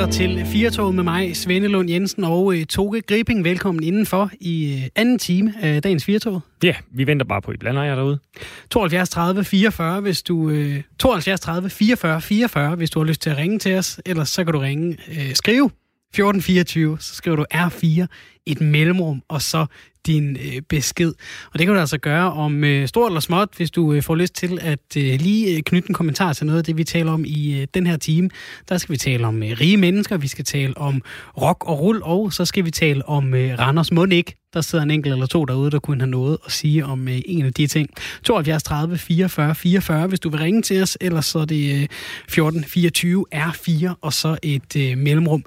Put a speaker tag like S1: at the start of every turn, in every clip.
S1: lytter til Firtoget med mig, Svende Lund Jensen og uh, Toge Gribing. Velkommen indenfor i uh, anden time af dagens Firtoget.
S2: Ja, vi venter bare på, I blander jer derude.
S1: 72 30 44, hvis du... Uh, 72 30 44 44, hvis du har lyst til at ringe til os. Ellers så kan du ringe, uh, skrive 1424, så skriver du R4, et mellemrum, og så din øh, besked. Og det kan du altså gøre om øh, stort eller småt, hvis du øh, får lyst til at øh, lige øh, knytte en kommentar til noget af det, vi taler om i øh, den her time. Der skal vi tale om øh, rige mennesker, vi skal tale om rock og rull, og så skal vi tale om øh, Randers Mundæk. Der sidder en enkelt eller to derude, der kunne have noget at sige om øh, en af de ting. 72 30 44 44, hvis du vil ringe til os, ellers så er det øh, 14 24 R4, og så et øh, mellemrum.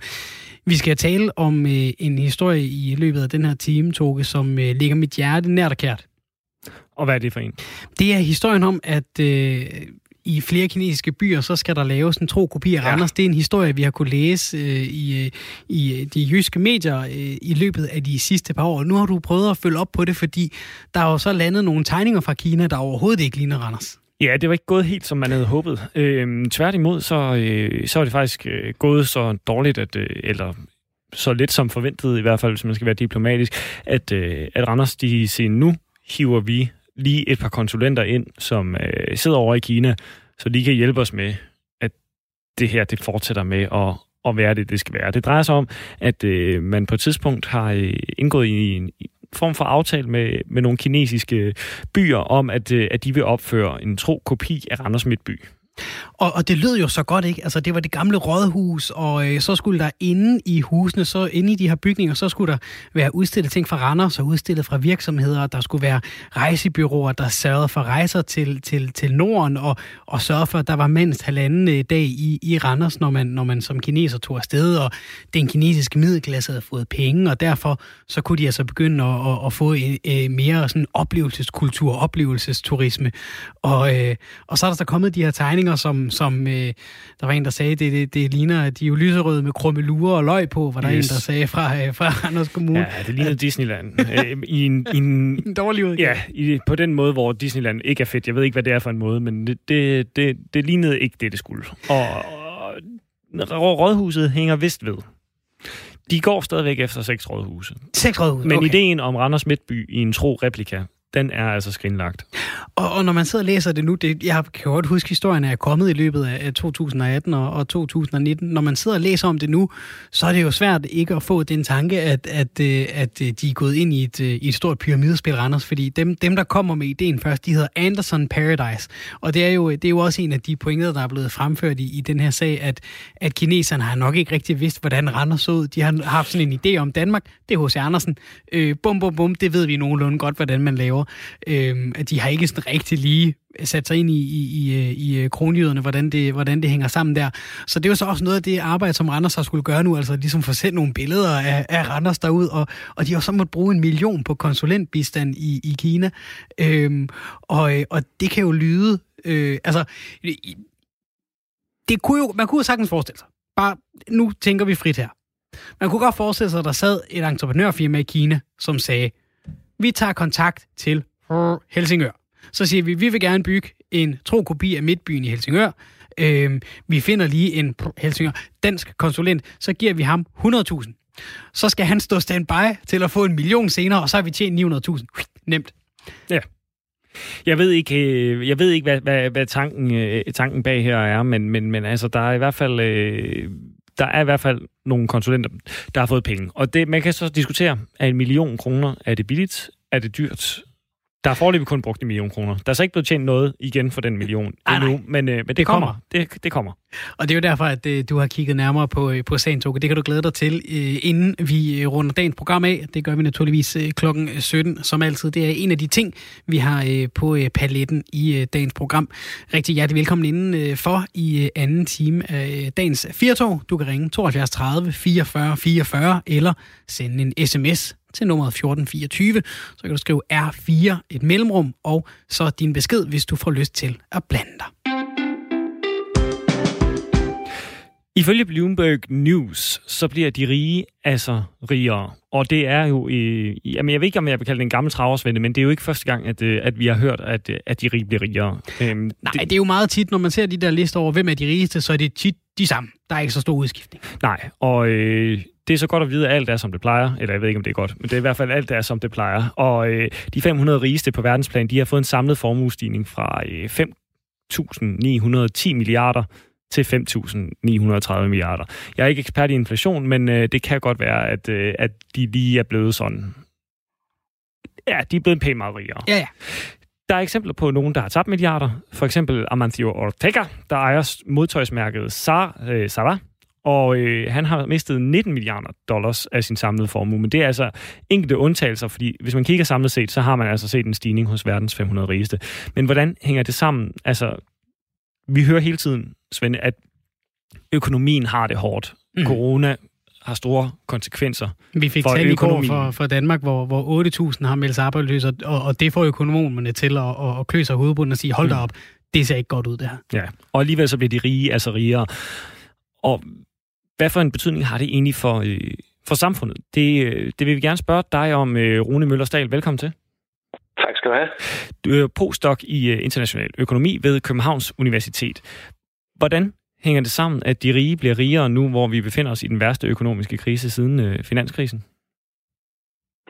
S1: Vi skal tale om øh, en historie i løbet af den her time, Toge, som øh, ligger mit hjerte nært og kært.
S2: Og hvad er det for en?
S1: Det er historien om, at øh, i flere kinesiske byer, så skal der laves en tro kopi af ja. Randers. Det er en historie, vi har kunne læse øh, i, øh, i øh, de jyske medier øh, i løbet af de sidste par år. Nu har du prøvet at følge op på det, fordi der er jo så landet nogle tegninger fra Kina, der overhovedet ikke ligner Randers.
S2: Ja, det var ikke gået helt, som man havde håbet. Øhm, tværtimod, så, øh, så er det faktisk øh, gået så dårligt, at, øh, eller så lidt som forventet, i hvert fald, hvis man skal være diplomatisk, at, øh, at Randers, de siger, nu hiver vi lige et par konsulenter ind, som øh, sidder over i Kina, så de kan hjælpe os med, at det her det fortsætter med at, at være det, det skal være. Det drejer sig om, at øh, man på et tidspunkt har øh, indgået i en form for aftale med, med nogle kinesiske byer om, at, øh, at de vil opføre en tro kopi af Randers Midtby.
S1: Og, og det lød jo så godt, ikke? Altså, det var det gamle rådhus, og øh, så skulle der inde i husene, så inde i de her bygninger, så skulle der være udstillet ting fra Randers og udstillet fra virksomheder. Der skulle være rejsebyråer, der sørgede for rejser til, til, til Norden, og, og sørgede for, at der var mindst halvanden øh, dag i, i Randers, når man, når man som kineser tog afsted, og den kinesiske middelklasse havde fået penge, og derfor så kunne de altså begynde at, at, at få øh, øh mere sådan oplevelseskultur, oplevelsesturisme. Og, øh, og så er der så kommet de her tegninger, tegninger, som, som øh, der var en, der sagde, det, det, det ligner, at de er jo lyserøde med krummelurer og løg på, var der yes. en, der sagde fra, øh, fra Anders Kommune.
S2: Ja, det ligner Disneyland. øh, I en, i en,
S1: en dårlig udgave.
S2: Ja, i, på den måde, hvor Disneyland ikke er fedt. Jeg ved ikke, hvad det er for en måde, men det, det, det, det lignede ikke det, det skulle. Og, og rådhuset hænger vist ved. De går stadigvæk efter seks rådhuse.
S1: Seks rådhuse,
S2: Men
S1: okay.
S2: ideen om Randers Midtby i en tro replika, den er altså skrinlagt.
S1: Og, og når man sidder og læser det nu, det, jeg kan godt huske, historien er kommet i løbet af 2018 og, og 2019. Når man sidder og læser om det nu, så er det jo svært ikke at få den tanke, at, at, øh, at øh, de er gået ind i et, øh, i et stort pyramidespil, Randers. Fordi dem, dem, der kommer med ideen først, de hedder Anderson Paradise. Og det er jo, det er jo også en af de pointer, der er blevet fremført i, i den her sag, at, at kineserne har nok ikke rigtig vidst, hvordan Randers så ud. De har haft sådan en idé om Danmark. Det er hos Andersen. Øh, bum, bum, bum. Det ved vi nogenlunde godt, hvordan man laver. Øh, at de har ikke sådan rigtig lige sat sig ind i, i, i, øh, i øh, kronjyderne, hvordan det, hvordan det hænger sammen der. Så det er jo så også noget af det arbejde, som Randers har skulle gøre nu, altså ligesom få sendt nogle billeder af, af Randers derud, og, og de har så måttet bruge en million på konsulentbistand i, i Kina. Øhm, og, øh, og det kan jo lyde, øh, altså, det kunne jo, man kunne jo sagtens forestille sig, bare nu tænker vi frit her, man kunne godt forestille sig, at der sad et entreprenørfirma i Kina, som sagde, vi tager kontakt til Helsingør. Så siger vi, vi vil gerne bygge en tro kopi af Midtbyen i Helsingør. Øh, vi finder lige en Helsingør dansk konsulent, så giver vi ham 100.000. Så skal han stå standby til at få en million senere, og så har vi tjent 900.000. Nemt.
S2: Ja. Jeg ved ikke, øh, jeg ved ikke hvad, hvad, hvad tanken, øh, tanken bag her er, men, men, men altså, der er i hvert fald... Øh, der er i hvert fald nogle konsulenter, der har fået penge. Og det, man kan så diskutere, er en million kroner, er det billigt, er det dyrt? Der er foreløbig kun brugt en million kroner. Der er så ikke blevet tjent noget igen for den million
S1: Ej,
S2: endnu,
S1: nej.
S2: men, øh, men det,
S1: Det kommer.
S2: kommer. Det, det kommer.
S1: Og det er jo derfor, at øh, du har kigget nærmere på, øh, på sagen, Toge. Det kan du glæde dig til, øh, inden vi øh, runder dagens program af. Det gør vi naturligvis øh, klokken 17, som altid. Det er en af de ting, vi har øh, på øh, paletten i øh, dagens program. Rigtig hjertelig velkommen inden øh, for i øh, anden time af øh, dagens Firtog. Du kan ringe 72 30 44 44 eller sende en sms til nummeret 1424. Så kan du skrive R4, et mellemrum, og så din besked, hvis du får lyst til at blande dig.
S2: Ifølge Bloomberg News, så bliver de rige altså rigere. Og det er jo, øh, jamen jeg ved ikke, om jeg vil kalde det en gammel traversvende, men det er jo ikke første gang, at, øh, at vi har hørt, at, øh, at de rige bliver rigere.
S1: Øhm, Nej, det, det er jo meget tit, når man ser de der lister over, hvem er de rigeste, så er det tit de samme. Der er ikke så stor udskiftning.
S2: Nej, og øh, det er så godt at vide, at alt er, som det plejer. Eller jeg ved ikke, om det er godt, men det er i hvert fald alt er, som det plejer. Og øh, de 500 rigeste på verdensplan, de har fået en samlet formuestigning fra øh, 5.910 milliarder til 5.930 milliarder. Jeg er ikke ekspert i inflation, men øh, det kan godt være, at, øh, at de lige er blevet sådan... Ja, de er blevet pænt meget rigere.
S1: Ja, ja.
S2: Der er eksempler på nogen, der har tabt milliarder. For eksempel Amancio Ortega, der ejer modtøjsmærket Zara, øh, og øh, han har mistet 19 milliarder dollars af sin samlede formue. Men det er altså enkelte undtagelser, fordi hvis man kigger samlet set, så har man altså set en stigning hos verdens 500 rigeste. Men hvordan hænger det sammen? Altså, vi hører hele tiden, Svend, at økonomien har det hårdt. Mm. Corona har store konsekvenser
S1: Vi fik tal i går for, for Danmark, hvor, hvor 8.000 har meldt sig arbejdsløse, og, og det får økonomerne til at, at, at klø sig hovedbunden og sige, hold da mm. op, det ser ikke godt ud, det her.
S2: Ja, og alligevel så bliver de rige altså rigere. Og hvad for en betydning har det egentlig for, øh, for samfundet? Det, øh, det vil vi gerne spørge dig om, øh, Rune Møllersdal. Velkommen til.
S3: Tak skal du have.
S2: Du er postdoc i øh, international økonomi ved Københavns Universitet. Hvordan hænger det sammen, at de rige bliver rigere nu, hvor vi befinder os i den værste økonomiske krise siden øh, finanskrisen?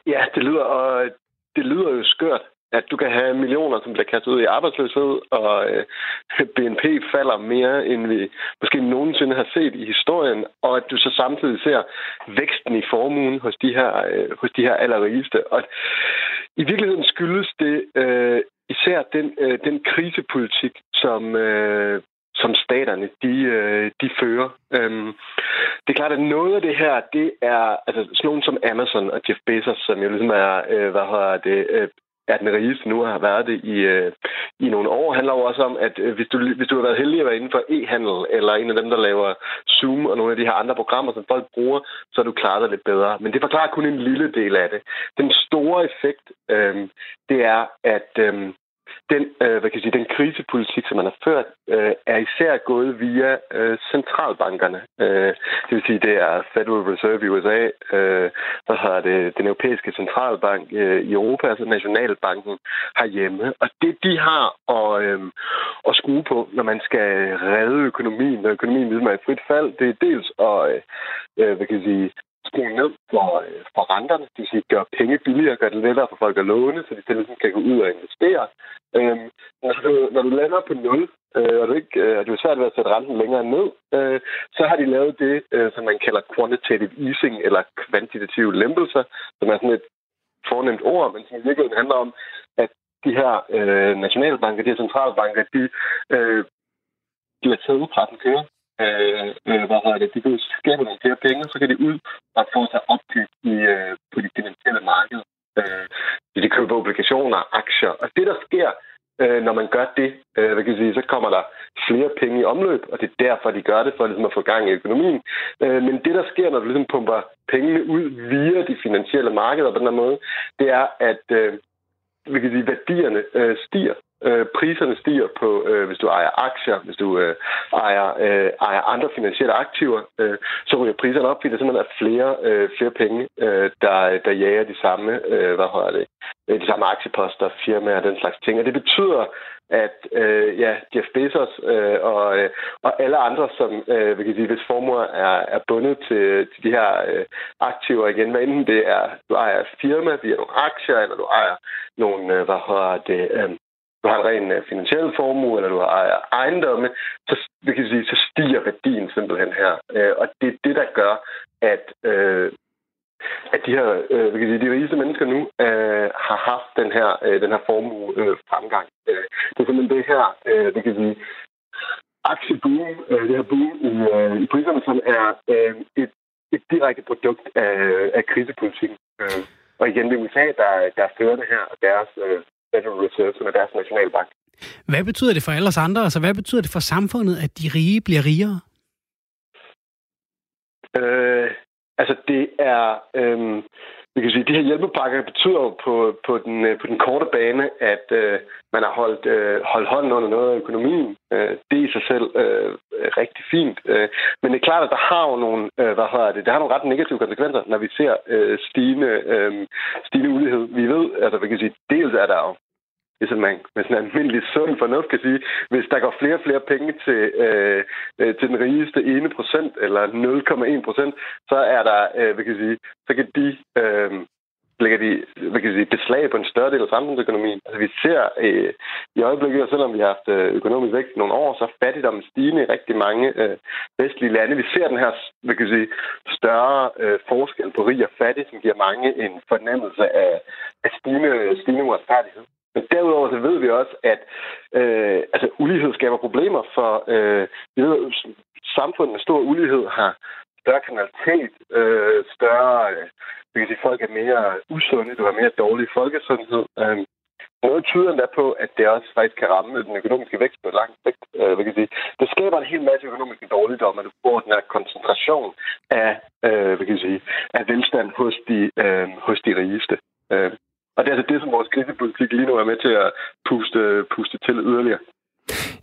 S3: Ja, det lyder, og det lyder jo skørt at du kan have millioner, som bliver kastet ud i arbejdsløshed, og øh, BNP falder mere, end vi måske nogensinde har set i historien, og at du så samtidig ser væksten i formuen hos de her, øh, hos de her allerrigeste. Og i virkeligheden skyldes det øh, især den, øh, den krisepolitik, som, øh, som staterne de, øh, de fører. Øhm, det er klart, at noget af det her, det er altså sådan nogen som Amazon og Jeff Bezos, som jo ligesom er, øh, hvad hedder det, øh, er den rigeste nu har været det i, øh, i nogle år, handler jo også om, at øh, hvis, du, hvis du har været heldig at være inden for e-handel, eller en af dem, der laver Zoom og nogle af de her andre programmer, som folk bruger, så er du klaret dig lidt bedre. Men det forklarer kun en lille del af det. Den store effekt, øh, det er, at øh, den, øh, hvad kan jeg sige, den krisepolitik, som man har ført, øh, er især gået via øh, centralbankerne. Øh, det vil sige, det er Federal Reserve i USA, øh, hvad har det, den europæiske centralbank øh, i Europa, altså Nationalbanken herhjemme. Og det, de har at, øh, at skrue på, når man skal redde økonomien, når økonomien ligesom er i frit fald, det er dels at, øh, øh hvad kan jeg sige, skrue ned for, øh, for renterne, det vil sige gøre penge billigere, gøre det lettere for folk at låne, så de selv ligesom kan gå ud og investere. Øhm, når, du, når du lander på 0, øh, og du ikke, øh, det er svært ved at sætte renten længere ned, øh, så har de lavet det, øh, som man kalder quantitative easing, eller kvantitative lempelser, som er sådan et fornemt ord, men som i virkeligheden handler om, at de her øh, nationalbanker, de her centralbanker, de, øh, de har taget udpressen kører øh, øh, hvad hedder det, de kan skabe nogle flere penge, så kan de ud og få sig opkøb i, øh, på de finansielle markeder. Øh, de køber obligationer og aktier. Og det, der sker, øh, når man gør det, øh, hvad kan jeg sige, så kommer der flere penge i omløb, og det er derfor, de gør det, for ligesom at få gang i økonomien. Øh, men det, der sker, når du ligesom pumper pengene ud via de finansielle markeder på den her måde, det er, at øh, vi kan sige, værdierne øh, stiger. Øh, priserne stiger på, øh, hvis du ejer aktier, hvis du øh, ejer, øh, ejer andre finansielle aktiver, øh, så ryger priserne op, fordi der simpelthen er flere, øh, flere penge, øh, der, der jager de samme, øh, hvad hedder det, øh, de samme aktieposter, firmaer og den slags ting. Og det betyder, at øh, ja, Jeff Bezos øh, og, øh, og alle andre, som øh, vil sige, hvis formuer er, er bundet til, til de her øh, aktiver igen, hvad enten det er, du ejer firma via nogle aktier, eller du ejer nogle, øh, hvad hedder det, øh, du har en ren øh, finansiel formue, eller du har ejendomme, så, vi kan sige, så stiger værdien simpelthen her. Øh, og det er det, der gør, at, øh, at de her øh, vi kan sige, de rigeste mennesker nu øh, har haft den her, øh, den her formue øh, fremgang. Øh, det er simpelthen det her, øh, vi kan sige, aktieboom, øh, det her boom i, øh, i priserne, som er øh, et, et direkte produkt af, af krisepolitikken. Øh, og igen, det er USA, der, der fører det her, og deres øh, Federal Reserve, som er deres nationalbank.
S1: Hvad betyder det for alle os andre? Altså, hvad betyder det for samfundet, at de rige bliver rigere?
S3: Øh, altså, det er... Øh, vi kan sige, de her hjælpepakker betyder jo på, på, den, øh, på den korte bane, at øh, man har holdt, øh, holdt hånden under noget af økonomien. Øh, det er i sig selv øh, rigtig fint. Øh, men det er klart, at der har jo nogle, øh, hvad hedder det, det har nogle ret negative konsekvenser, når vi ser øh, stigende, øh, stigende ulighed. Vi ved, altså vi kan sige, dels er der jo ligesom man med sådan en almindelig sund fornuft kan sige, hvis der går flere og flere penge til, øh, øh til den rigeste 1 procent eller 0,1 procent, så er der, øh, hvad kan sige, så kan de øh, lægger de hvad kan sige, beslag på en større del af samfundsøkonomien. Altså, vi ser øh, i øjeblikket, selvom vi har haft øh, økonomisk vækst i nogle år, så er fattigdommen stigende i rigtig mange øh, vestlige lande. Vi ser den her hvad kan sige, større øh, forskel på rig og fattig, som giver mange en fornemmelse af, af stigende, stigende uretfærdighed. Men derudover så ved vi også, at øh, altså, ulighed skaber problemer for øh, vi ved, samfund med stor ulighed har større kriminalitet, øh, større, øh, vi kan sige, folk er mere usunde, du har mere dårlig folkesundhed. Øh, noget tyder endda på, at det også faktisk kan ramme den økonomiske vækst på lang sigt. Øh, kan sige. Det skaber en hel masse økonomiske dårligdomme, at du får den her koncentration af, øh, kan sige, af velstand hos de, øh, hos de rigeste. Øh, og det er altså det, som vores krisepolitik lige nu er med til at puste, puste til yderligere.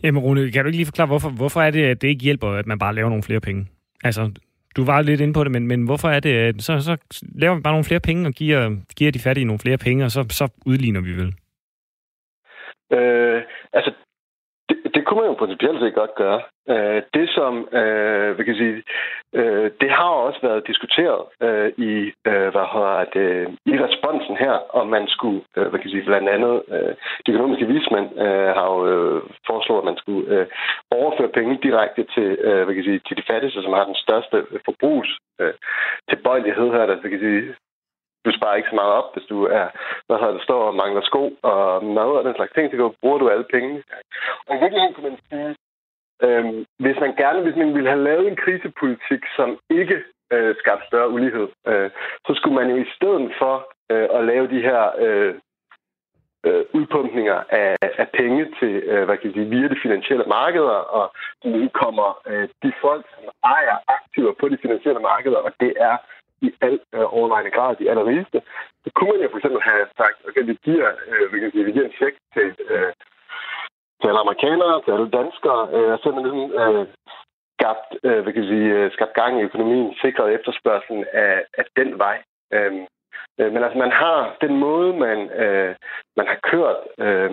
S2: Jamen Rune, kan du ikke lige forklare, hvorfor, hvorfor er det, at det ikke hjælper, at man bare laver nogle flere penge? Altså, du var lidt inde på det, men, men hvorfor er det, at så, så laver vi bare nogle flere penge og giver, giver de fattige nogle flere penge, og så, så udligner vi vel?
S3: Øh, altså, det, kunne man jo principielt set godt gøre. Øh, det som, øh, vi kan sige, øh, det har også været diskuteret øh, i, øh, hvad hedder det, øh, i responsen her, om man skulle, øh, hvad kan sige, blandt andet, øh, de økonomiske vismænd øh, har jo øh, foreslået, at man skulle øh, overføre penge direkte til, øh, hvad kan sige, til de fattigste, som har den største forbrugs øh, tilbøjelighed her, der, hvad kan sige, du sparer ikke så meget op, hvis du er, hvad hedder det, står og mangler sko og mad og den slags ting, så bruger du alle pengene. Og i virkeligheden kunne man sige, øh, hvis man gerne, hvis man ville have lavet en krisepolitik, som ikke øh, skabte større ulighed, øh, så skulle man jo i stedet for øh, at lave de her øh, øh, udpumpninger af, af penge til, øh, hvad kan jeg sige, via de finansielle markeder, og nu kommer øh, de folk, som ejer aktiver på de finansielle markeder, og det er i alt øh, overvejende grad de allerrigeste, så kunne man jo for eksempel have sagt, okay, vi giver, øh, vi kan sige, vi giver en check til, øh, til alle amerikanere, til alle danskere, øh, og så er man ligesom øh, skabt, øh, hvad kan sige, øh, skabt gang i økonomien, sikret efterspørgselen af, af den vej. Øh, øh, men altså, man har den måde, man, øh, man har kørt øh,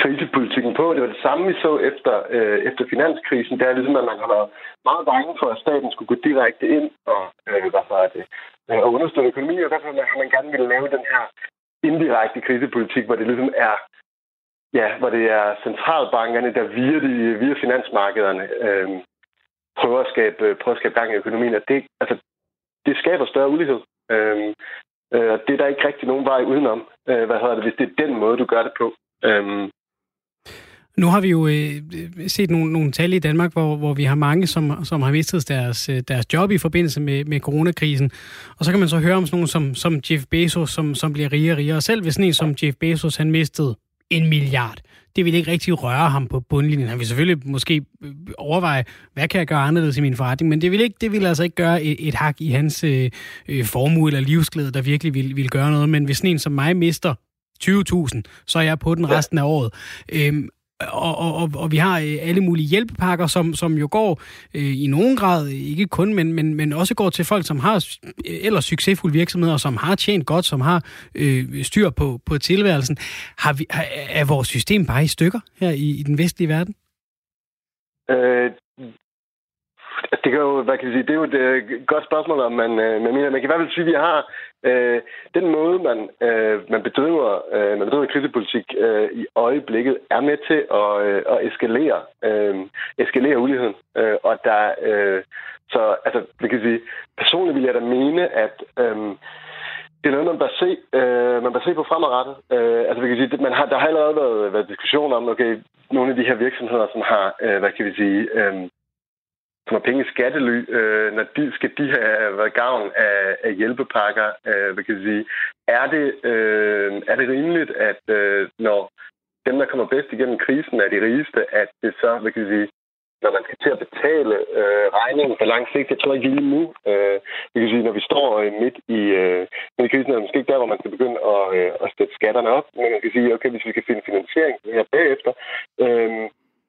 S3: krisepolitikken på. Det var det samme, vi så efter, øh, efter finanskrisen. Det er ligesom, at man har været meget bange for, at staten skulle gå direkte ind og, øh, hvad er det, øh, og understøtte økonomi, og derfor har man gerne ville lave den her indirekte krisepolitik, hvor det ligesom er ja, hvor det er centralbankerne, der via, de, via finansmarkederne øh, prøver, at skabe, øh, prøver at skabe gang i økonomien. Og det, altså, det skaber større ulighed. Øh, øh, det er der ikke rigtig nogen vej udenom, øh, hvad hedder det, hvis det er den måde, du gør det på. Øhm.
S1: Nu har vi jo øh, øh, set nogle, nogle tal i Danmark, hvor, hvor vi har mange, som, som har mistet deres, øh, deres job i forbindelse med, med coronakrisen. Og så kan man så høre om sådan nogen som, som Jeff Bezos, som, som bliver rigere og rigere. Og selv hvis sådan en som Jeff Bezos, han mistede en milliard, det ville ikke rigtig røre ham på bundlinjen. Han vil selvfølgelig måske øh, overveje, hvad kan jeg gøre anderledes i min forretning, men det vil, ikke, det vil altså ikke gøre et, et hak i hans øh, øh formue eller livsglæde, der virkelig vil, vil gøre noget. Men hvis sådan en som mig mister 20.000, så er jeg på den resten af året. Øhm, og, og, og vi har øh, alle mulige hjælpepakker, som, som jo går øh, i nogen grad, ikke kun, men, men, men også går til folk, som har øh, ellers succesfulde virksomheder, som har tjent godt, som har øh, styr på, på tilværelsen. Har vi, er vores system bare i stykker her i, i den vestlige verden?
S3: Øh, det kan jo, hvad kan jeg sige, det er jo et øh, godt spørgsmål, om man, øh, man mener. Man kan i hvert fald sige, at vi har øh, den måde, man, øh, man bedriver, øh, man bedriver krisepolitik øh, i øjeblikket, er med til at, øh, at eskalere, øh, eskalere uligheden. Øh, og der, øh, så altså, vi kan sige, personligt vil jeg da mene, at øh, det er noget, man bør se, øh, man bør se på fremadrettet. Øh, altså, vi kan sige, man har, der har allerede været, været diskussion om, okay, nogle af de her virksomheder, som har, øh, hvad kan vi sige, øh, som har penge i skattely, øh, når de skal de have været gavn af, af hjælpepakker, øh, hvad kan jeg sige. Er det, øh, er det rimeligt, at øh, når dem, der kommer bedst igennem krisen, er de rigeste, at det så, hvad kan jeg sige, når man skal til at betale øh, regningen på lang sigt. Jeg tror ikke lige nu. Øh, det kan sige, når vi står midt i, øh, midt i krisen, er det måske ikke der, hvor man skal begynde at, øh, at sætte skatterne op. Men man kan sige, okay, hvis vi kan finde finansiering her bagefter, øh,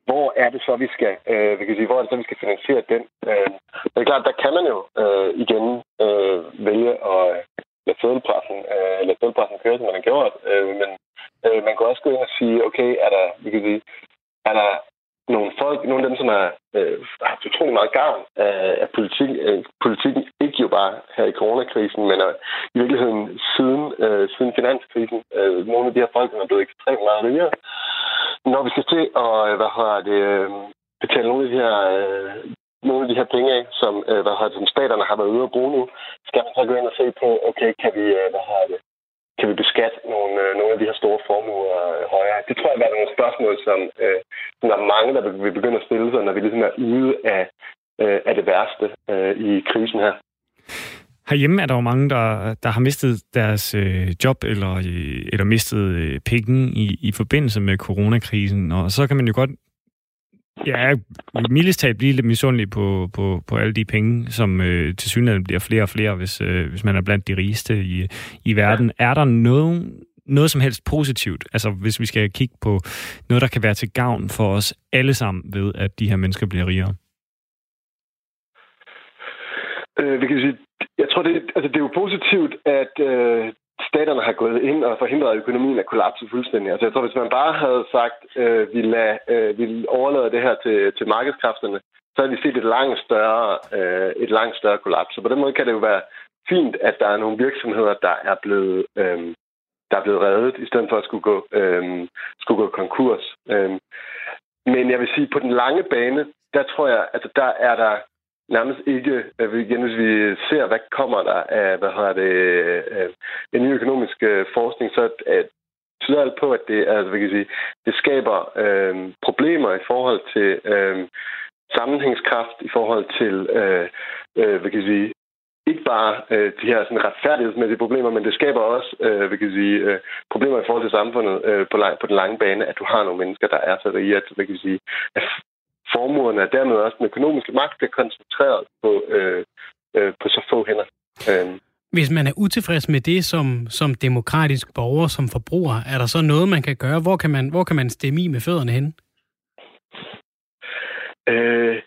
S3: hvor er det så, vi skal, øh, vi kan sige, hvor er det så, vi skal finansiere den? Øh, det er klart, der kan man jo øh, igen øh, vælge at lade fødelpressen, øh, lade fødelpressen øh, køre, som man har gjort. Øh, men øh, man kan også gå ind og sige, okay, er der, vi kan sige, er der nogle folk, nogle af dem, som øh, har øh, haft utrolig meget gavn af, af politik, øh, politikken, ikke jo bare her i coronakrisen, men øh, i virkeligheden siden, øh, siden finanskrisen. Øh, nogle af de her folk er blevet ekstremt meget rigere. Når vi skal til at øh, hvad har det, øh, betale nogle af de her øh, nogle af de her penge af, som, øh, hvad har det, som staterne har været ude at bruge nu, skal man så gå ind og se på, okay, kan vi, øh, hvad har det, kan vi beskatte nogle, øh, nogle af de her store formuer øh, højere? Det tror jeg er nogle spørgsmål, som, øh, som der er mange, der vil begynde at stille sig, når vi ligesom er ude af, øh, af det værste øh, i krisen her.
S2: Herhjemme er der jo mange, der, der har mistet deres øh, job eller, øh, eller mistet øh, penge i, i forbindelse med coronakrisen. Og så kan man jo godt Ja, mildest talt blive lidt misundelig på, på, på alle de penge, som øh, til synligheden bliver flere og flere, hvis, øh, hvis man er blandt de rigeste i, i verden. Ja. Er der noget, noget som helst positivt, altså hvis vi skal kigge på noget, der kan være til gavn for os alle sammen ved, at de her mennesker bliver rigere?
S3: Øh, vi kan sige, jeg tror, det, altså, det er jo positivt, at øh, staterne har gået ind og forhindret økonomien at kollapse fuldstændig. Altså jeg tror, hvis man bare havde sagt, øh, vi, lad, øh, vi overlader det her til, til markedskræfterne, så havde vi set et langt større, øh, et langt større kollaps. Så på den måde kan det jo være fint, at der er nogle virksomheder, der er blevet, øh, der er blevet reddet, i stedet for at skulle gå, øh, skulle gå konkurs. Øh, men jeg vil sige, på den lange bane, der tror jeg, altså der er der nærmest ikke, igen, hvis vi ser, hvad kommer der af, hvad har det, en ny økonomisk øh, forskning, så at, tyder alt på, at det, altså, hvad kan sige, det skaber øh, problemer i forhold til øh, sammenhængskraft, i forhold til, øh, øh, hvad kan jeg sige, ikke bare øh, de her sådan, retfærdighedsmæssige problemer, men det skaber også øh, hvad kan jeg sige, øh, problemer i forhold til samfundet øh, på, lang, på den lange bane, at du har nogle mennesker, der er så rige, at, hvad kan jeg sige, at formuerne, og dermed også den økonomiske magt, bliver koncentreret på, øh, øh, på så få hænder. Øh.
S1: Hvis man er utilfreds med det som, som demokratisk borger, som forbruger, er der så noget, man kan gøre? Hvor kan man, hvor kan man stemme i med fødderne hen?
S3: Øh,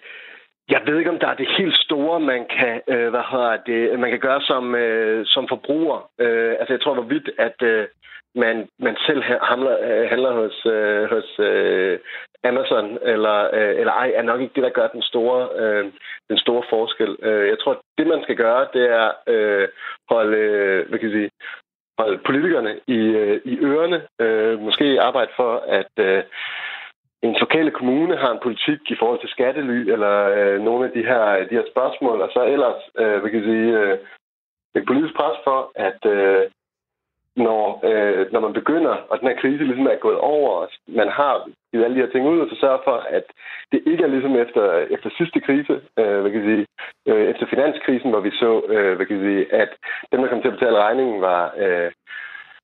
S3: jeg ved ikke, om der er det helt store, man kan, øh, hvad hedder det, man kan gøre som, øh, som forbruger. Øh, altså, jeg tror, hvorvidt, at øh, man, man selv handler, øh, handler hos, øh, hos øh, Amazon eller, øh, eller ej, er nok ikke det, der gør den store, øh, den store forskel. Øh, jeg tror, det, man skal gøre, det er øh, holde, øh, hvad kan jeg sige, holde politikerne i, øh, i ørerne. Øh, måske arbejde for, at øh, en lokale kommune har en politik i forhold til skattely eller øh, nogle af de her, de her spørgsmål, og så ellers, øh, hvad kan jeg sige, øh, et politisk pres for, at øh, når, øh, når man begynder, og den her krise ligesom er gået over, og man har givet alle de her ting ud, og så sørger for, at det ikke er ligesom efter, efter sidste krise, øh, hvad kan jeg sige, øh, efter finanskrisen, hvor vi så, øh, hvad kan jeg sige, at dem, der kom til at betale regningen, var øh,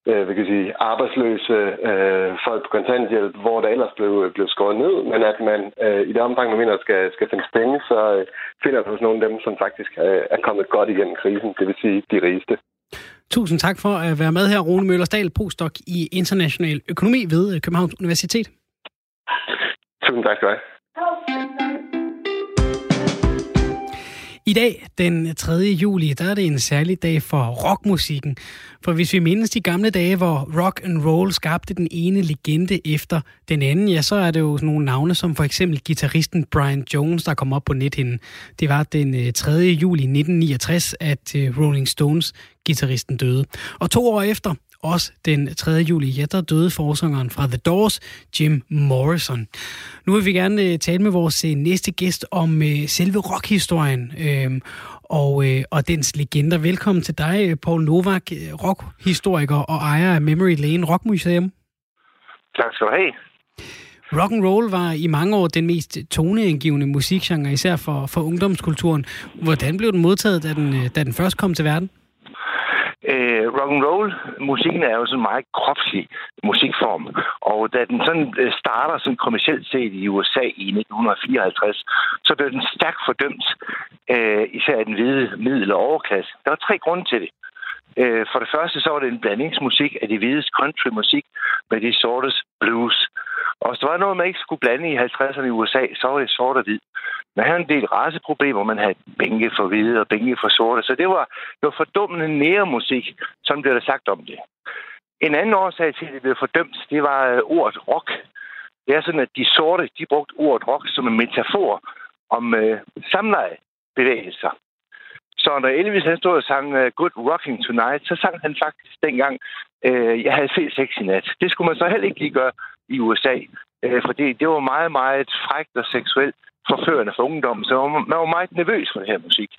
S3: øh, hvad kan jeg sige, arbejdsløse øh, folk på kontanthjælp, hvor der ellers blev, blev skåret ned, men at man øh, i det omfang, man mener, skal, skal finde penge, så øh, finder man hos nogle af dem, som faktisk øh, er kommet godt igennem krisen, det vil sige de rigeste.
S1: Tusind tak for at være med her, Rune Møllersdal, postdoc i international økonomi ved Københavns Universitet.
S3: Tusind tak skal du have.
S1: I dag, den 3. juli, der er det en særlig dag for rockmusikken. For hvis vi mindes de gamle dage, hvor rock and roll skabte den ene legende efter den anden, ja, så er det jo nogle navne som for eksempel gitarristen Brian Jones, der kom op på nethinden. Det var den øh, 3. Juli 1969, at øh, Rolling Stones gitarristen døde. Og to år efter, også den 3. juli, ja, der døde forsangeren fra The Doors, Jim Morrison. Nu vil vi gerne øh, tale med vores øh, næste gæst om øh, selve rockhistorien øh, og, øh, og dens legender. Velkommen til dig, Paul Novak, rockhistoriker og ejer af Memory Lane Rockmuseum.
S4: Tak skal du have.
S1: Rock and roll var i mange år den mest toneangivende musikgenre, især for, for ungdomskulturen. Hvordan blev den modtaget, da den, da den først kom til verden?
S4: Øh, rock and roll musikken er jo sådan en meget kropslig musikform, og da den sådan øh, starter sådan kommercielt set i USA i 1954, så blev den stærkt fordømt, øh, især af den hvide middel- og overklasse. Der var tre grunde til det. Øh, for det første så var det en blandingsmusik af de hvides countrymusik med de sortes blues. Og hvis der var noget, man ikke skulle blande i 50'erne i USA, så var det sort og hvid. Man havde en del raceproblemer. Man havde bænke for hvide og bænke for sorte. Så det var, det var fordummende næremusik, som blev der sagt om det. En anden årsag til, at det blev fordømt, det var øh, ordet rock. Det er sådan, at de sorte, de brugte ordet rock som en metafor om øh, samlejebevægelser. Så når Elvis han stod og sang uh, Good Rocking Tonight, så sang han faktisk dengang, uh, jeg havde set sex i nat. Det skulle man så heller ikke lige gøre i USA, uh, øh, fordi det var meget, meget frægt og seksuelt forførende for ungdommen, så man var meget nervøs for den her musik.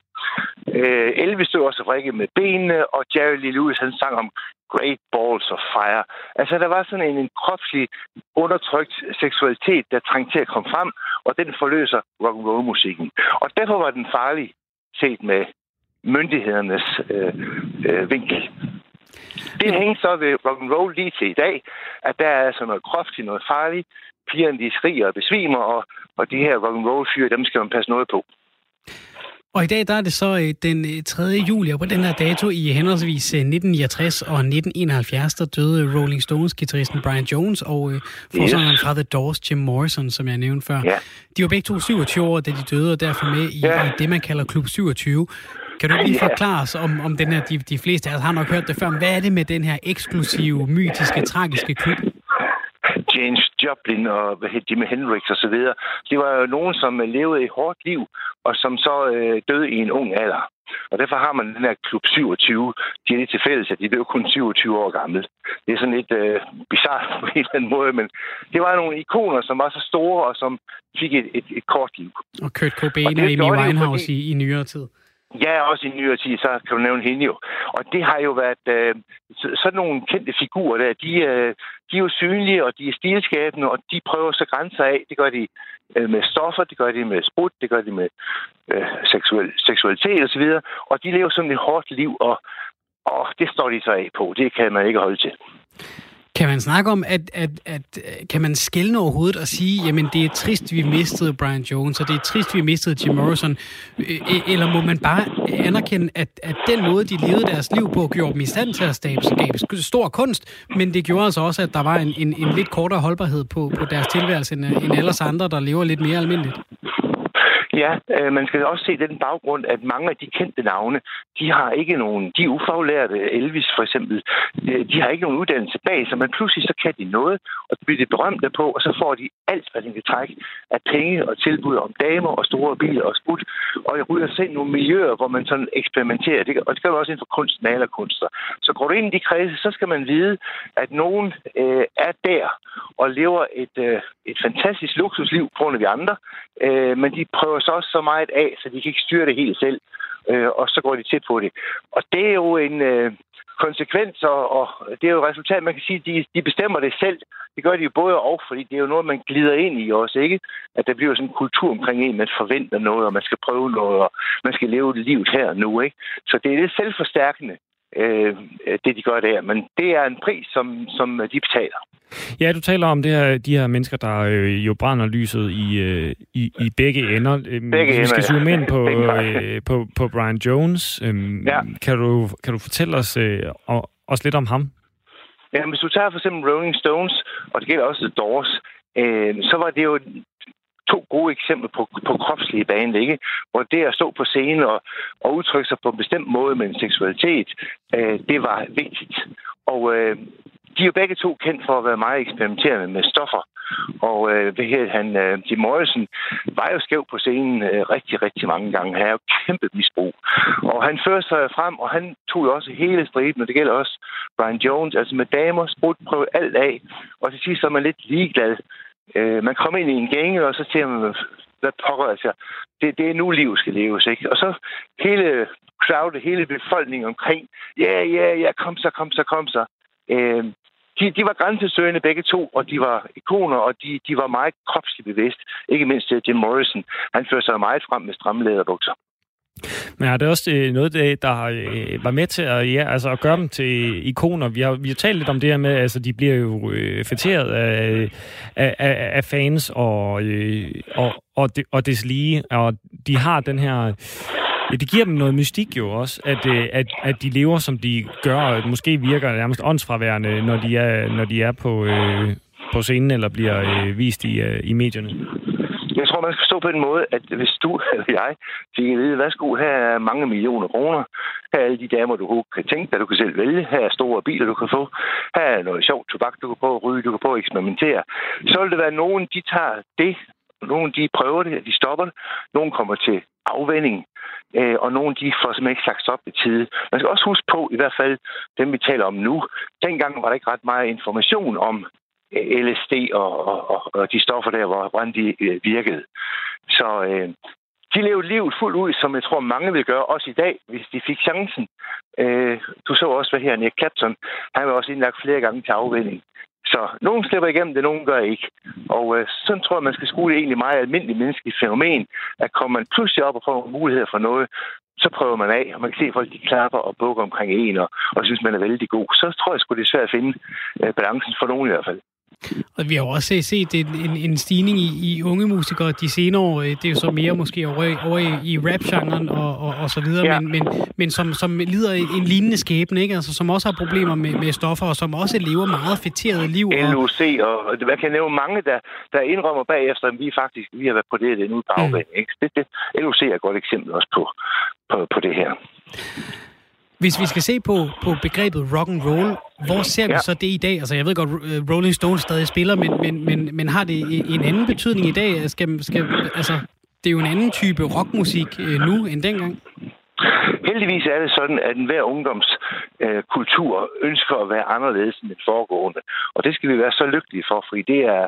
S4: Uh, Elvis stod også og med benene, og Jerry Lee Lewis han sang om Great Balls of Fire. Altså, der var sådan en, en kropslig, undertrykt seksualitet, der trængte til at komme frem, og den forløser rock and roll musikken. Og derfor var den farlig set med myndighedernes øh, øh, vinkel. Det hænger så ved rock and roll lige til i dag, at der er altså noget kropsligt, noget farligt. Pigerne de skriger og besvimer, og, og de her rock and roll fyre, dem skal man passe noget på.
S1: Og i dag der er det så øh, den 3. Øh, juli, og på den her dato i henholdsvis 1969 øh, og 1971, der døde Rolling Stones guitaristen Brian Jones og øh, forsangeren yes. fra The Doors, Jim Morrison, som jeg nævnte før. Yeah. De var begge to 27 år, da de døde, og derfor med i, yeah. i det, man kalder Klub 27. Kan du lige forklare os om, om den her, de, de fleste af os har nok hørt det før, hvad er det med den her eksklusive, mytiske, tragiske klub?
S4: James Joplin og Jimi Hendrix og så videre. Det var jo nogen, som levede et hårdt liv, og som så øh, døde i en ung alder. Og derfor har man den her klub 27. De er lidt til fælles, at de blev kun 27 år gammel. Det er sådan lidt øh, bizarrt på en eller anden måde, men det var nogle ikoner, som var så store, og som fik et, et, et kort liv.
S1: Og Kurt Cobain og, og Amy Winehouse fordi... i, i nyere tid.
S4: Ja, også i nyere tid, så kan du nævne hende jo. Og det har jo været øh, sådan nogle kendte figurer der, de, øh, de er jo synlige, og de er stilskabende, og de prøver så grænser af. Det gør de øh, med stoffer, det gør de med sprut, det gør de med øh, seksuel, seksualitet osv., og, og de lever sådan et hårdt liv, og, og det står de så af på. Det kan man ikke holde til.
S1: Kan man snakke om, at, at, at øh, kan man skælne overhovedet og sige, jamen det er trist, vi mistede Brian Jones, og det er trist, vi mistede Jim Morrison, øh, øh, eller må man bare anerkende, at, at den måde, de levede deres liv på, gjorde dem i stand til at skabe stor kunst, men det gjorde altså også, at der var en, en, en lidt kortere holdbarhed på, på deres tilværelse, end, end ellers andre, der lever lidt mere almindeligt?
S4: Ja, øh, man skal også se den baggrund, at mange af de kendte navne, de har ikke nogen, de ufaglærte, Elvis for eksempel, øh, de, har ikke nogen uddannelse bag sig, men pludselig så kan de noget, og så bliver de berømte på, og så får de alt, hvad de kan trække af penge og tilbud om damer og store biler og sput, og jeg ryger selv nogle miljøer, hvor man sådan eksperimenterer, det, og det gør man også inden for kunst, malerkunster. Så går du ind i de kredse, så skal man vide, at nogen øh, er der og lever et, øh, et fantastisk luksusliv på grund af de andre, øh, men de prøver så også så meget af, så de kan ikke styre det helt selv. Øh, og så går de tæt på det. Og det er jo en øh, konsekvens, og, og det er jo et resultat, man kan sige, de, de bestemmer det selv. Det gør de jo både og, fordi det er jo noget, man glider ind i også, ikke? At der bliver sådan en kultur omkring en, man forventer noget, og man skal prøve noget, og man skal leve livet her nu, ikke? Så det er lidt selvforstærkende, øh, det de gør der. Men det er en pris, som, som de betaler.
S2: Ja, du taler om det her, de her mennesker, der øh, jo brænder lyset i, øh, i, i begge ender. Øhm, begge Vi skal zoome ind på, øh, på, på Brian Jones. Øhm, ja. kan, du, kan du fortælle os øh, også lidt om ham?
S4: Ja, hvis du tager for eksempel Rolling Stones, og det gælder også The Doors, øh, så var det jo to gode eksempler på, på kropslige bane, ikke? hvor det at stå på scenen og, og udtrykke sig på en bestemt måde med en seksualitet, øh, det var vigtigt. Og øh, de er jo begge to kendt for at være meget eksperimenterende med stoffer. Og øh, hvad hed han, øh, Jim Morrison var jo skæv på scenen øh, rigtig, rigtig mange gange. Han er jo kæmpe misbrug. Og han førte sig frem, og han tog jo også hele striden, og det gælder også Brian Jones, altså med damer, sprut, prøve alt af. Og til sidst så er man lidt ligeglad. Øh, man kommer ind i en gænge, og så siger man, hvad pokker, altså, det, det er nu liv skal leves, ikke? Og så hele crowdet, hele befolkningen omkring, ja, ja, ja, kom så, kom så, kom så. Øh, de, de var grænsesøgende begge to, og de var ikoner, og de, de var meget kropsligt bevidst. Ikke mindst øh, Jim Morrison. Han førte sig meget frem med stramme læderbukser.
S2: Men er det også øh, noget, der, der øh, var med til at, ja, altså at gøre dem til ikoner? Vi har, vi har talt lidt om det her med, at altså, de bliver jo øh, fætteret af, af, af, af fans og, øh, og, og, det, og deslige, og de har den her... Ja, det giver dem noget mystik jo også, at, øh, at, at de lever, som de gør, og måske virker nærmest åndsfraværende, når de er, når de er på, øh, på scenen eller bliver øh, vist i, øh, i medierne.
S4: Jeg tror, man skal stå på den måde, at hvis du eller jeg fik at vide, værsgo, her er mange millioner kroner, her er alle de damer, du kan tænke dig, du kan selv vælge, her er store biler, du kan få, her er noget sjovt tobak, du kan prøve at ryge, du kan prøve at eksperimentere, så vil det være nogen, de tager det, nogen de prøver det, de stopper det, nogen kommer til afvænding, øh, og nogle de får simpelthen ikke sagt op i tide. Man skal også huske på, i hvert fald dem, vi taler om nu, dengang var der ikke ret meget information om Øh, LSD og, og, og de stoffer der, hvor, hvordan de øh, virkede. Så øh, de levede livet fuldt ud, som jeg tror, mange vil gøre, også i dag, hvis de fik chancen. Øh, du så også, hvad her Nick Clapton, han var også indlagt flere gange til afvænding. Så nogen slipper igennem det, nogen gør ikke. Og øh, sådan tror jeg, man skal skue det egentlig meget almindeligt menneskeligt fænomen, at kommer man pludselig op og får nogle muligheder for noget, så prøver man af, og man kan se, at folk de klapper og bukker omkring en, og, og synes, man er vældig god. Så tror jeg sgu, det er svært at finde øh, balancen for nogen i hvert fald.
S1: Og vi har også set en, en, en stigning i, i unge musikere de senere år. Det er jo så mere måske over, over i, i rap-genren og, og, og så videre, ja. men, men, men som, som lider en lignende skæbne, ikke? Altså, som også har problemer med, med stoffer, og som også lever meget fætterede liv.
S4: LUC, og, og hvad kan nævne mange, der, der indrømmer bagefter, at vi faktisk vi har været på det, det nu på mm. Ikke? Det, det, LUC er et godt eksempel også på, på, på det her.
S1: Hvis vi skal se på, på begrebet rock and roll, hvor ser vi ja. så det i dag? Altså, jeg ved godt, øh, Rolling Stones stadig spiller, men, men, men, men har det en anden betydning i dag? Skal, skal, altså, det er jo en anden type rockmusik øh, nu end dengang.
S4: Heldigvis er det sådan, at enhver ungdomskultur øh, ønsker at være anderledes end den foregående. Og det skal vi være så lykkelige for, fordi det er,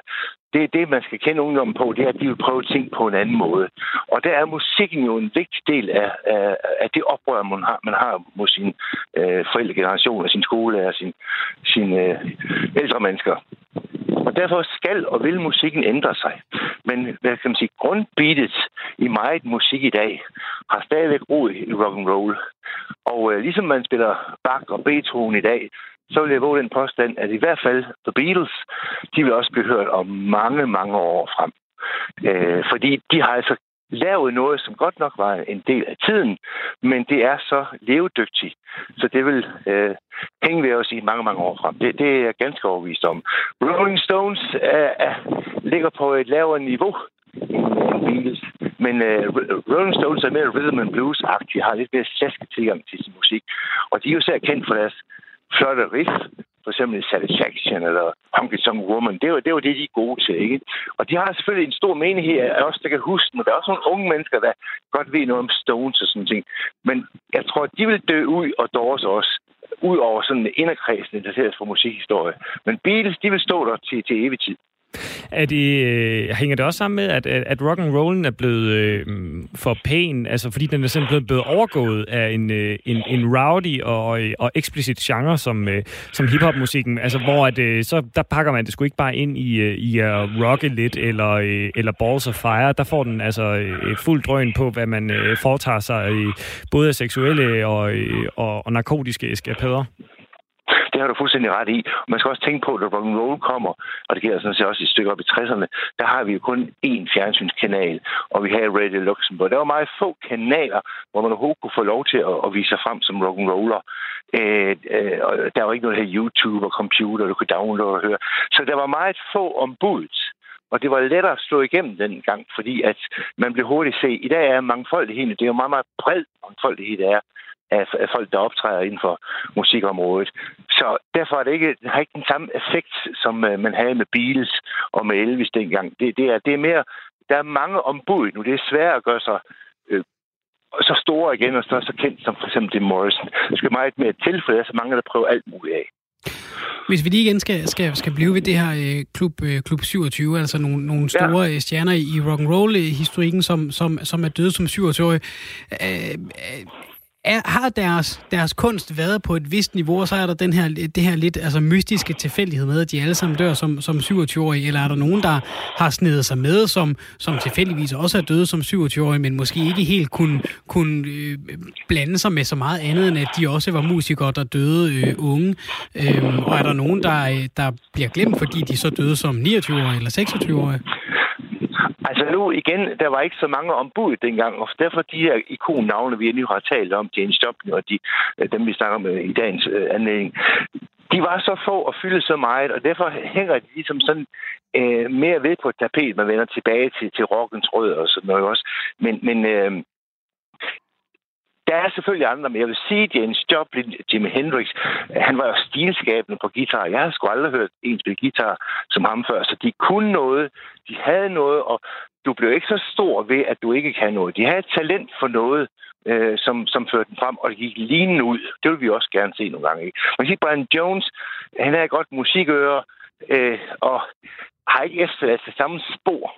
S4: det, er det man skal kende ungdommen på, det er, at de vil prøve ting på en anden måde. Og der er musikken jo en vigtig del af, af, af det oprør, man har, man har mod sin øh, forældregeneration, og sin skole og sin, sin øh, ældre mennesker. Og derfor skal og vil musikken ændre sig. Men hvad kan man sige, grundbeatet i meget musik i dag har stadigvæk rod i rock and roll. Og øh, ligesom man spiller Bach og Beethoven i dag, så vil jeg våge den påstand, at i hvert fald The Beatles, de vil også blive hørt om mange, mange år frem. Øh, fordi de har altså lavet noget, som godt nok var en del af tiden, men det er så levedygtigt, så det vil øh, hænge ved os i mange, mange år frem. Det, det er jeg ganske overvist om. Rolling Stones øh, er, ligger på et lavere niveau end Beatles, men øh, Rolling Stones er mere rhythm and blues-agtige, har lidt mere slaske tilgang til sin musik, og de er jo særligt kendt for deres flotte riff, for eksempel Satisfaction eller Honky Tonk Woman. Det var, det var det, de er gode til, ikke? Og de har selvfølgelig en stor menighed af os, der kan huske men Der er også nogle unge mennesker, der godt ved noget om Stones og sådan ting. Men jeg tror, de vil dø ud og dårs også ud over sådan en inderkredsen interesseret for musikhistorie. Men Beatles, de vil stå der til, til evig tid.
S2: Er det, øh, hænger det også sammen med, at, at rock and rollen er blevet øh, for pæn, altså fordi den er simpelthen blevet overgået af en, øh, en, en rowdy og, og eksplicit genre som, øh, som hiphop-musikken, altså hvor at, øh, så der pakker man det sgu ikke bare ind i, øh, i at rocke lidt eller, øh, eller balls of fire, der får den altså øh, fuld drøn på, hvad man øh, foretager sig, øh, både af seksuelle og, øh, og, og narkotiske eskapader.
S4: Det har du fuldstændig ret i. Man skal også tænke på, at når rock roll kommer, og det gælder sådan set også et stykke op i 60'erne, der har vi jo kun én fjernsynskanal, og vi har Radio Luxembourg. Der var meget få kanaler, hvor man overhovedet kunne få lov til at, at vise sig frem som rock and roller. Øh, øh, og der var ikke noget her YouTube og computer, du kunne downloade og høre. Så der var meget få ombud. Og det var lettere at slå igennem den gang, fordi at man blev hurtigt se. I dag er mangfoldigheden, det er jo meget, meget bred mangfoldighed, der er af, af folk, der optræder inden for musikområdet. Så derfor er det ikke, har ikke den samme effekt, som uh, man havde med Beatles og med Elvis dengang. Det, det, er, det er mere, der er mange ombud nu. Det er svært at gøre sig øh, så store igen og så, så kendt som for eksempel Jim Morrison. Det skal meget mere til, for der er så mange, der prøver alt muligt af.
S1: Hvis vi lige igen skal, skal, skal blive ved det her øh, klub, øh, klub 27, altså nogle, nogle store ja. Øh, stjerner i rock and roll historikken som, som, som er døde som 27-årige, øh, øh, er, har deres, deres kunst været på et vist niveau, og så er der den her, det her lidt altså, mystiske tilfældighed med, at de alle sammen dør som, som 27-årige, eller er der nogen, der har snedet sig med, som, som tilfældigvis også er døde som 27-årige, men måske ikke helt kunne, kunne øh, blande sig med så meget andet, end at de også var musikere, der døde øh, unge. Øh, og er der nogen, der, øh, der bliver glemt, fordi de så døde som 29-årige eller 26-årige?
S4: Altså nu igen, der var ikke så mange ombud dengang, og derfor de her ikonnavne, vi endnu har talt om, James Joplin og de, øh, dem, vi snakker med i dagens øh, anledning, de var så få og fyldte så meget, og derfor hænger de ligesom sådan øh, mere ved på et tapet, man vender tilbage til, til rockens rød og sådan noget også. Men, men øh, der er selvfølgelig andre, men jeg vil sige, at James Joplin, Jimi Hendrix, han var jo stilskabende på guitar. Jeg har sgu aldrig hørt en spille guitar som ham før, så de kunne noget, de havde noget, og du blev ikke så stor ved, at du ikke kan noget. De havde et talent for noget, øh, som, som førte den frem, og det gik lignende ud. Det vil vi også gerne se nogle gange. Ikke? Man siger, Brian Jones, han havde godt musikøre, øh, og har ikke efterladt det samme spor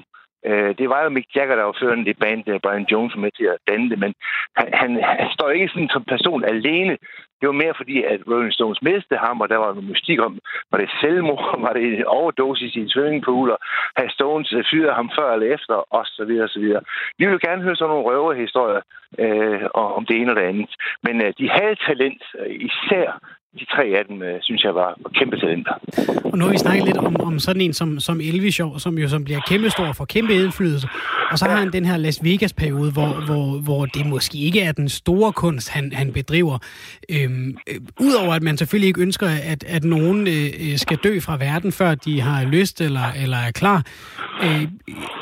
S4: Øh, det var jo Mick Jagger, der var førende det band, der øh, Brian Jones var med til at danne det, men han, han, han står ikke sådan som person alene. Det var mere fordi, at Rolling Stones mistede ham, og der var noget mystik om, var det selvmord, var det en overdosis i en swimmingpool, og havde Stones øh, fyret ham før eller efter, og så videre, og så videre. Vi vil gerne høre sådan nogle røverhistorier øh, om det ene og det andet. Men øh, de havde talent, øh, især de tre af dem, øh, synes jeg, var, var kæmpe talenter.
S1: Og nu har vi snakket lidt om, om sådan en som, som Elvis, som jo som bliver kæmpe stor for kæmpe indflydelse. Og så har han den her Las Vegas-periode, hvor, hvor, hvor det måske ikke er den store kunst, han, han bedriver. Øhm, øh, Udover at man selvfølgelig ikke ønsker, at, at nogen øh, øh skal dø fra verden, før de har lyst eller, eller er klar. Øh,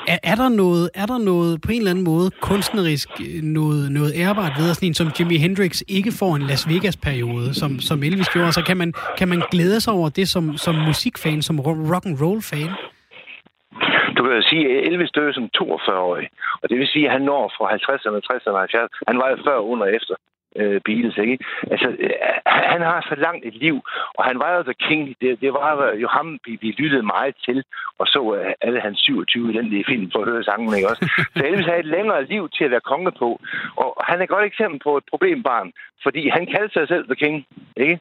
S1: er, er, der noget, er der noget på en eller anden måde kunstnerisk, øh, noget, noget ærbart ved, at sådan en som Jimi Hendrix ikke får en Las Vegas-periode, som, som Elvis fantastisk jo. Altså, kan man, kan man glæde sig over det som, som musikfan, som rock and roll fan?
S4: Du kan jo sige, at Elvis døde som 42-årig, og det vil sige, at han når fra 50'erne, 60'erne, 70'erne. Han var jo før, under og efter øh, Beatles, ikke? Altså, øh, han har så langt et liv, og han var jo The King. Det, det var jo ham, vi, vi lyttede meget til, og så øh, alle hans 27 i film for at høre sangen, ikke også? Så Elvis havde et længere liv til at være konge på, og han er et godt eksempel på et problembarn, fordi han kaldte sig selv The King, ikke?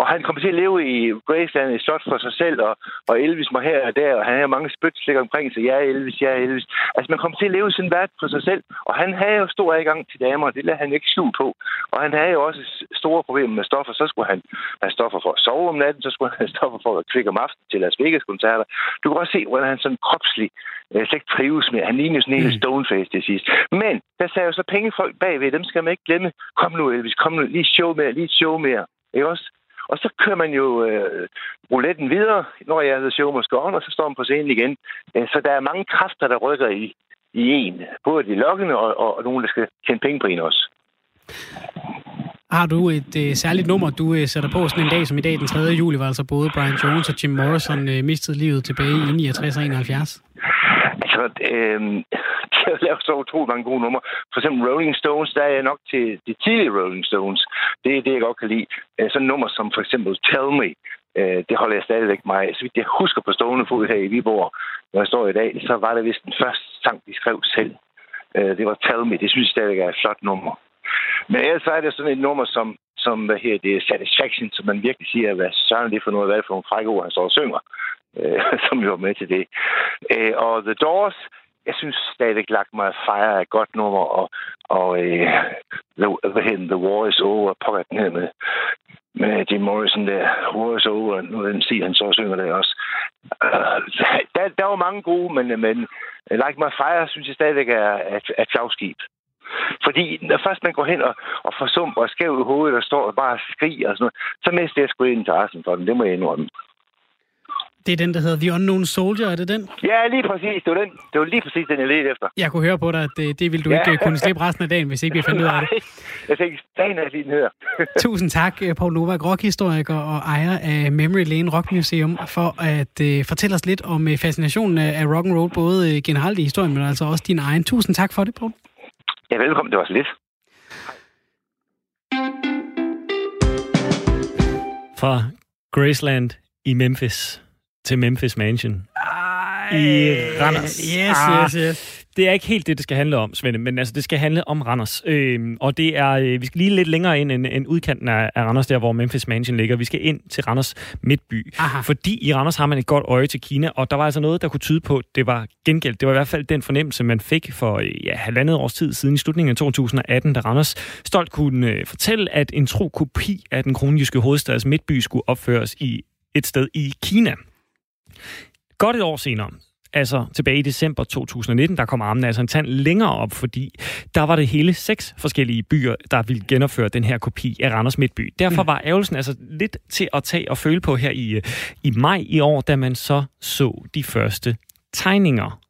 S4: Og han kom til at leve i Graceland i slot for sig selv, og, og Elvis var her og der, og han havde mange spytslikker omkring sig. Ja, Elvis, ja, Elvis. Altså, man kom til at leve sin verden for sig selv, og han havde jo stor adgang til damer, og det lader han ikke skjul på. Og han havde jo også store problemer med stoffer. Så skulle han have stoffer for at sove om natten, så skulle han have stoffer for at kvikke om aftenen til Las Vegas-koncerter. Du kan også se, hvordan han sådan kropslig øh, slet ikke trives med. Han ligner sådan en mm. stoneface til sidst. Men der sagde jo så pengefolk bagved, dem skal man ikke glemme. Kom nu, Elvis, kom nu, lige show mere, lige show mere. Ikke også? Og så kører man jo øh, rouletten videre, når jeg hedder show must og så står man på scenen igen. Øh, så der er mange kræfter, der rykker i, i en. Både de lokkende og, og, og nogen, der skal tjene penge på en også.
S1: Har du et øh, særligt nummer, du øh, sætter på sådan en dag som i dag, den 3. juli, hvor altså både Brian Jones og Jim Morrison øh, mistede livet tilbage i 69 og 71?
S4: Altså, øh, de har lavet så utroligt mange gode numre. For eksempel Rolling Stones, der er jeg nok til de tidlige Rolling Stones. Det er det, jeg godt kan lide. Øh, sådan nummer som for eksempel Tell Me, øh, det holder jeg stadigvæk mig. Så vidt jeg husker på stående fod her i Viborg, når jeg står i dag, så var det vist den første sang, de skrev selv. Øh, det var Tell Me. Det synes jeg stadigvæk er et flot nummer. Men ellers så er det sådan et nummer som, som hvad her, det er Satisfaction, som man virkelig siger, hvad søren det for noget, hvad er det for nogle frække ord, han står og synger, øh, som jo var med til det. Øh, og The Doors, jeg synes stadigvæk lagt mig Fire er et godt nummer, og, og øh, the, hvad hedder The War is Over, pokker den her med, med Jim Morrison der, War is Over, nu den siger han så synger det også. Uh, der, der var mange gode, men, men Like My Fire synes jeg stadigvæk er et, et flagskib. Fordi når først man går hen og, og får sum og skæv i hovedet og står og bare skriger og sådan noget, så mister jeg sgu interessen for den. Det må jeg indrømme.
S1: Det er den, der hedder The Unknown Soldier, er det den?
S4: Ja, lige præcis. Det var, den. Det var lige præcis den, jeg ledte efter.
S1: Jeg kunne høre på dig, at det, det ville du ja. ikke kunne slippe resten af dagen, hvis ikke vi fandt ud af det.
S4: jeg tænkte, dagen er lige den her.
S1: Tusind tak, Paul Novak, rockhistoriker og ejer af Memory Lane Rock Museum, for at uh, fortælle os lidt om uh, fascinationen af, af rock and roll, både uh, generelt i historien, men altså også din egen. Tusind tak for det, Paul.
S4: Ja, velkommen. Det var så lidt.
S2: Fra Graceland i Memphis til Memphis Mansion. Ej, I Randers.
S1: Yes, yes, yes.
S2: Det er ikke helt det, det skal handle om, Svende, men altså, det skal handle om Randers. Øh, og det er, øh, vi skal lige lidt længere ind end, end udkanten af, af Randers, der hvor Memphis Mansion ligger. Vi skal ind til Randers midtby. Aha. Fordi i Randers har man et godt øje til Kina, og der var altså noget, der kunne tyde på, at det var gengældt. Det var i hvert fald den fornemmelse, man fik for ja, halvandet års tid siden i slutningen af 2018, da Randers stolt kunne øh, fortælle, at en tro kopi af den kronjyske hovedstads midtby skulle opføres i et sted i Kina. Godt et år senere, altså tilbage i december 2019, der kom armen altså en tand længere op, fordi der var det hele seks forskellige byer, der ville genopføre den her kopi af Randers Midtby. Derfor mm. var ærgelsen altså lidt til at tage og føle på her i, i maj i år, da man så så de første tegninger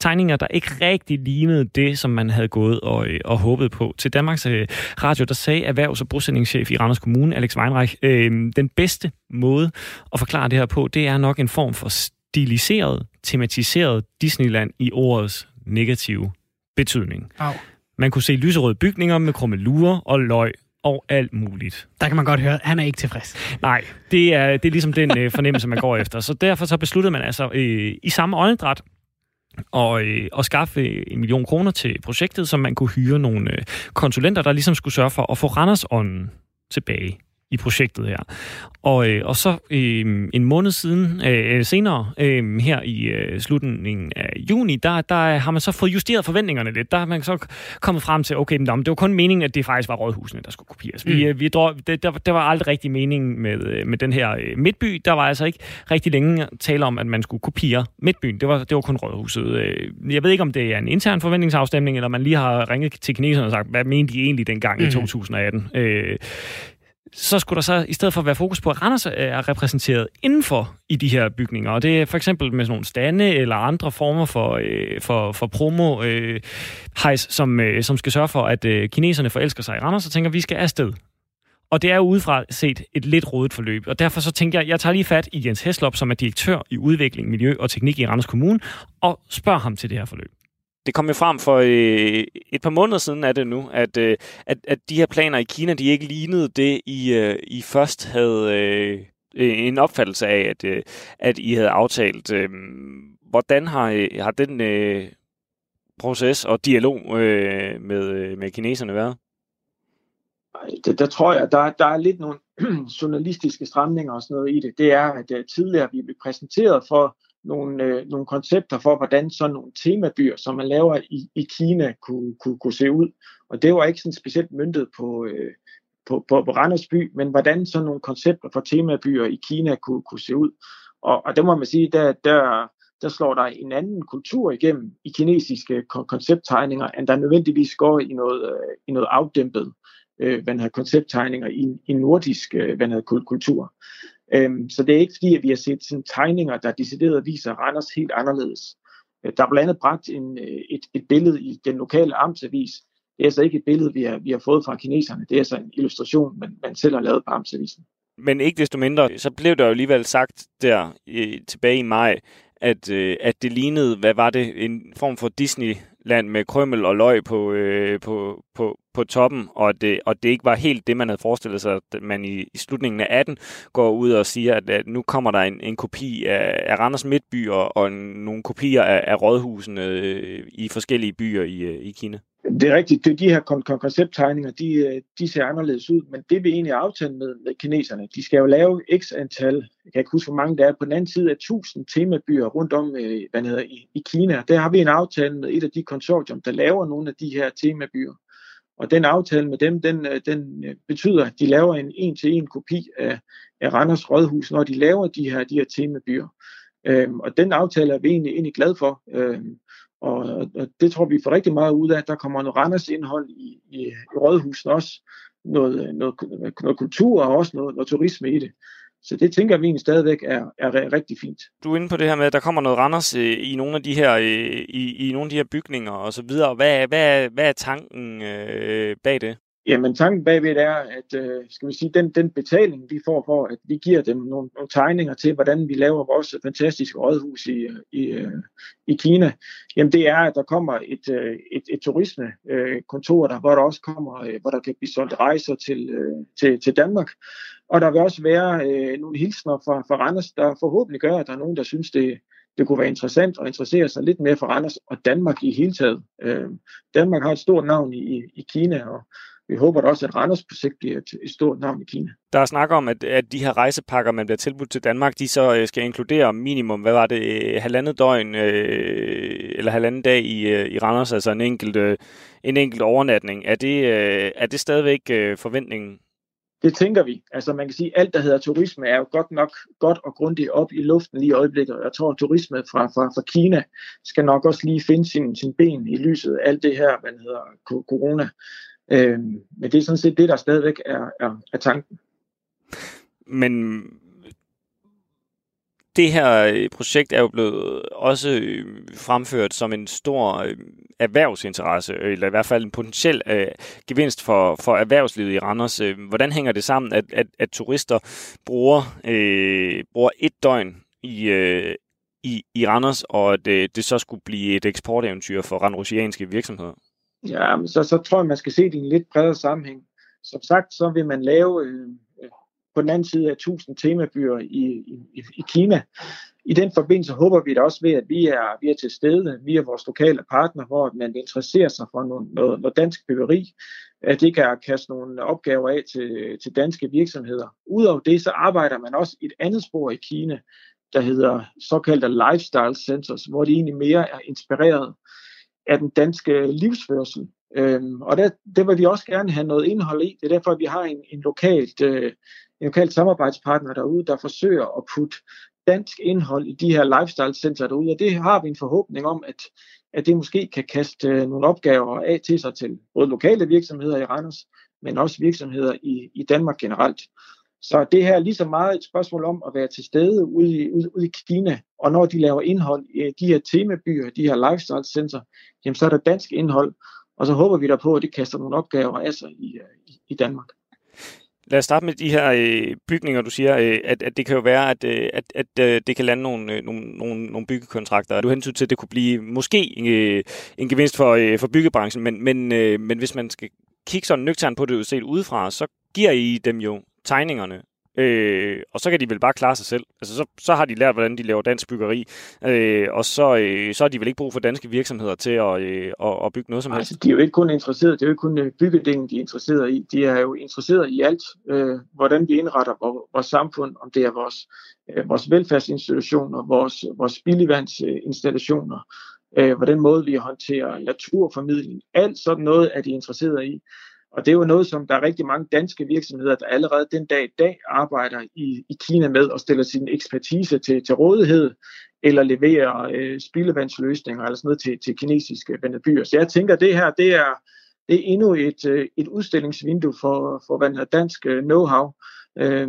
S2: tegninger, der ikke rigtig lignede det, som man havde gået og, øh, og håbet på. Til Danmarks øh, Radio, der sagde erhvervs- og bosætningschef i Randers Kommune, Alex Weinreich, øh, den bedste måde at forklare det her på, det er nok en form for stiliseret, tematiseret Disneyland i ordets negative betydning. Au. Man kunne se lyserøde bygninger med krummelurer og løg og alt muligt.
S1: Der kan man godt høre, at han er ikke tilfreds.
S2: Nej, det er, det er ligesom den øh, fornemmelse, man går efter. Så derfor så besluttede man altså øh, i samme åndedræt og, øh, og skaffe en million kroner til projektet, som man kunne hyre nogle øh, konsulenter, der ligesom skulle sørge for at få Randersånden tilbage i projektet her. Og, øh, og så øh, en måned siden, øh, senere, øh, her i øh, slutningen af juni, der, der har man så fået justeret forventningerne lidt. Der har man så kommet frem til, okay, men det var kun meningen, at det faktisk var rådhusene, der skulle kopieres. Mm. Vi, øh, vi drog, det, der, der var aldrig rigtig meningen med, øh, med den her øh, midtby. Der var altså ikke rigtig længe tale om, at man skulle kopiere midtbyen. Det var, det var kun rådhuset. Øh, jeg ved ikke, om det er en intern forventningsafstemning, eller man lige har ringet til kineserne og sagt, hvad mente de egentlig dengang mm. i 2018? Øh, så skulle der så, i stedet for at være fokus på, at Randers er repræsenteret indenfor i de her bygninger, og det er for eksempel med sådan nogle stande eller andre former for, øh, for, for promo øh, hejs, som, øh, som skal sørge for, at øh, kineserne forelsker sig i Randers og tænker, at vi skal afsted. Og det er udefra set et lidt rodet forløb. Og derfor så tænker jeg, jeg tager lige fat i Jens Heslop, som er direktør i udvikling, miljø og teknik i Randers Kommune, og spørger ham til det her forløb det kom jo frem for øh, et par måneder siden er det nu, at, øh, at, at de her planer i Kina, de ikke lignede det, I, øh, I først havde øh, øh en opfattelse af, at, øh, at I havde aftalt. Øh, hvordan har, øh, har den øh, proces og dialog øh, med, øh, med kineserne været?
S5: Der, der tror jeg, der, der er lidt nogle journalistiske stramninger og sådan noget i det. Det er, at tidligere vi blev præsenteret for nogle, øh, nogle koncepter for, hvordan sådan nogle temabyer, som man laver i, i Kina, kunne, kunne, kunne se ud. Og det var ikke sådan specielt myndet på, øh, på, på, på Randers by, men hvordan sådan nogle koncepter for temabyer i Kina kunne, kunne se ud. Og, og det må man sige, der, der, der slår der en anden kultur igennem i kinesiske koncepttegninger, end der nødvendigvis går i noget, øh, i noget afdæmpet øh, hvad koncepttegninger i, i nordisk øh, hvad kultur. Øhm, så det er ikke fordi, at vi har set sådan, tegninger, der decideret viser Randers helt anderledes. Øh, der er blandt andet bragt en, øh, et, et billede i den lokale amtsavis. Det er altså ikke et billede, vi har, vi har fået fra kineserne. Det er altså en illustration, man, man selv har lavet på amtsavisen.
S2: Men ikke desto mindre, så blev der jo alligevel sagt der i, tilbage i maj, at, øh, at det lignede, hvad var det, en form for Disneyland med krømmel og løg på, øh, på, på, på toppen, og det, og det ikke var helt det, man havde forestillet sig, at man i, i slutningen af 18 går ud og siger, at, at nu kommer der en, en kopi af, af Randers Midtby og, og nogle kopier af, af rådhusene øh, i forskellige byer i, øh, i Kina.
S5: Det er rigtigt. Det, de her kon- koncepttegninger, de, øh, de ser anderledes ud, men det vi egentlig aftalt med, med kineserne, de skal jo lave x antal, jeg kan ikke huske, hvor mange der er, på den anden side af 1000 temabyer rundt om øh, hvad hedder, i, i Kina. Der har vi en aftale med et af de konsortium, der laver nogle af de her temabyer. Og den aftale med dem, den, øh, den øh, betyder, at de laver en en-til-en kopi af, af Randers Rådhus, når de laver de her, de her temabyer. Øhm, og den aftale er vi egentlig, egentlig glad for. Øhm, og, og det tror vi får rigtig meget ud af. Der kommer noget Randers indhold i, i, i Rådhusen også. Noget, øh, noget, noget kultur og også noget, noget turisme i det. Så det tænker vi stadigvæk er, er rigtig fint.
S2: Du er inde på det her med, at der kommer noget Randers øh, i nogle af de her, øh, i, i nogle af de her bygninger og så videre. Hvad, hvad, hvad er tanken øh, bag det?
S5: Jamen tanken bagved er, at øh, skal vi sige, den, den betaling, vi får for, at vi giver dem nogle, nogle tegninger til, hvordan vi laver vores fantastiske rådhus i, i, øh, i Kina, jamen det er, at der kommer et, øh, et, et turismekontor, der, hvor der også kommer, hvor der kan blive solgt rejser til, til, til Danmark. Og der vil også være øh, nogle hilsner fra, fra Randers, der forhåbentlig gør, at der er nogen, der synes, det, det kunne være interessant at interessere sig lidt mere for Randers og Danmark i hele taget. Øh, Danmark har et stort navn i, i Kina, og vi håber da også, at Randers på sigt bliver et, et stort navn i Kina.
S2: Der er snak om, at, at de her rejsepakker, man bliver tilbudt til Danmark, de så øh, skal inkludere minimum, hvad var det, øh, halvandet døgn øh, eller halvanden dag i, øh, i Randers, altså en enkelt, øh, en enkelt overnatning. Er det, øh, er det stadigvæk øh, forventningen?
S5: Det tænker vi. Altså man kan sige, at alt, der hedder turisme, er jo godt nok godt og grundigt op i luften lige i øjeblikket. Jeg tror, at turisme fra, fra, fra Kina skal nok også lige finde sin, sin ben i lyset af alt det her, hvad hedder corona. Øh, men det er sådan set det, der stadigvæk er, er, er tanken.
S2: Men det her øh, projekt er jo blevet også øh, fremført som en stor øh, erhvervsinteresse, eller i hvert fald en potentiel øh, gevinst for, for erhvervslivet i Randers. Hvordan hænger det sammen, at, at, at turister bruger, øh, bruger et døgn i, øh, i, i Randers, og at øh, det så skulle blive et eksporteventyr for randrusianske virksomheder?
S5: Ja, men så, så tror jeg, man skal se det i en lidt bredere sammenhæng. Som sagt, så vil man lave øh, på den anden side af 1000 temabyer i, i, i Kina. I den forbindelse håber vi da også ved, at vi er, vi er til stede via vores lokale partner, hvor man interesserer sig for noget, noget, noget dansk byggeri, at det kan kaste nogle opgaver af til, til danske virksomheder. Udover det, så arbejder man også i et andet spor i Kina, der hedder såkaldte lifestyle centers, hvor de egentlig mere er inspireret af den danske livsførsel. Øhm, og det, det vil vi også gerne have noget indhold i. Det er derfor, at vi har en, en, lokalt, øh, en lokal samarbejdspartner derude, der forsøger at putte dansk indhold i de her lifestyle center derude. Og det har vi en forhåbning om, at, at det måske kan kaste øh, nogle opgaver af til sig til både lokale virksomheder i Randers, men også virksomheder i, i Danmark generelt. Så det her er lige så meget et spørgsmål om at være til stede ude i, ude, ude i Kina, og når de laver indhold i de her temabyer, de her lifestyle center, jamen så er der dansk indhold, og så håber vi der på, at det kaster nogle opgaver af sig i, øh, i, i Danmark.
S2: Lad os starte med de her øh, bygninger, du siger, øh, at, at det kan jo være, at, øh, at, at øh, det kan lande nogle, øh, nogle, nogle, nogle byggekontrakter. Du hentyder til, at det kunne blive måske øh, en gevinst for, øh, for byggebranchen, men, men, øh, men hvis man skal kigge sådan nøgternt på det set udefra, så giver I dem jo tegningerne. Øh, og så kan de vel bare klare sig selv. Altså, så, så har de lært, hvordan de laver dansk byggeri. Øh, og så, øh, så har de vel ikke brug for danske virksomheder til at, øh, at, at bygge noget som helst.
S5: Altså, de er jo ikke kun interesseret, det er jo ikke kun øh, byggedelen, de er interesseret i. De er jo interesseret i alt, øh, hvordan vi indretter vores, vores samfund, om det er vores, øh, vores velfærdsinstitutioner, vores, vores spildevandsinstallationer, øh, hvordan måde vi håndterer naturformidling. Alt sådan noget er de interesseret i. Og det er jo noget, som der er rigtig mange danske virksomheder, der allerede den dag i dag arbejder i, i Kina med og stiller sin ekspertise til, til rådighed, eller leverer øh, spildevandsløsninger eller sådan noget til, til kinesiske byer. Så jeg tænker, at det her det er, det er endnu et, øh, et udstillingsvindue for, for hvad dansk øh, know-how, øh,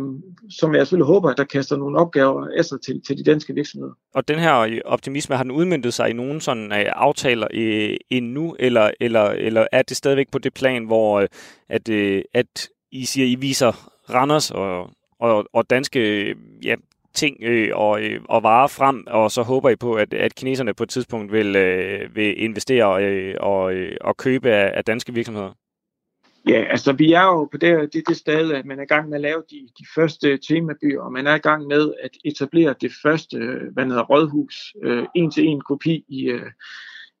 S5: som jeg selvfølgelig håber, at der kaster nogle opgaver af sig til, til de danske virksomheder.
S2: Og den her øh, optimisme, har den udmyndtet sig i nogen sådan uh, aftaler uh, endnu, eller, eller, eller er det stadigvæk på det plan, hvor uh, at, uh, at I siger, I viser Randers og, og, og danske ja, ting øh, og, øh, og varer frem, og så håber I på, at, at kineserne på et tidspunkt vil, øh, vil investere øh, og, øh, og købe af, af danske virksomheder?
S5: Ja, altså vi er jo på det, det, det sted, at man er i gang med at lave de, de første temabyer, og man er i gang med at etablere det første, hvad hedder, rådhus, øh, en til en kopi i, øh,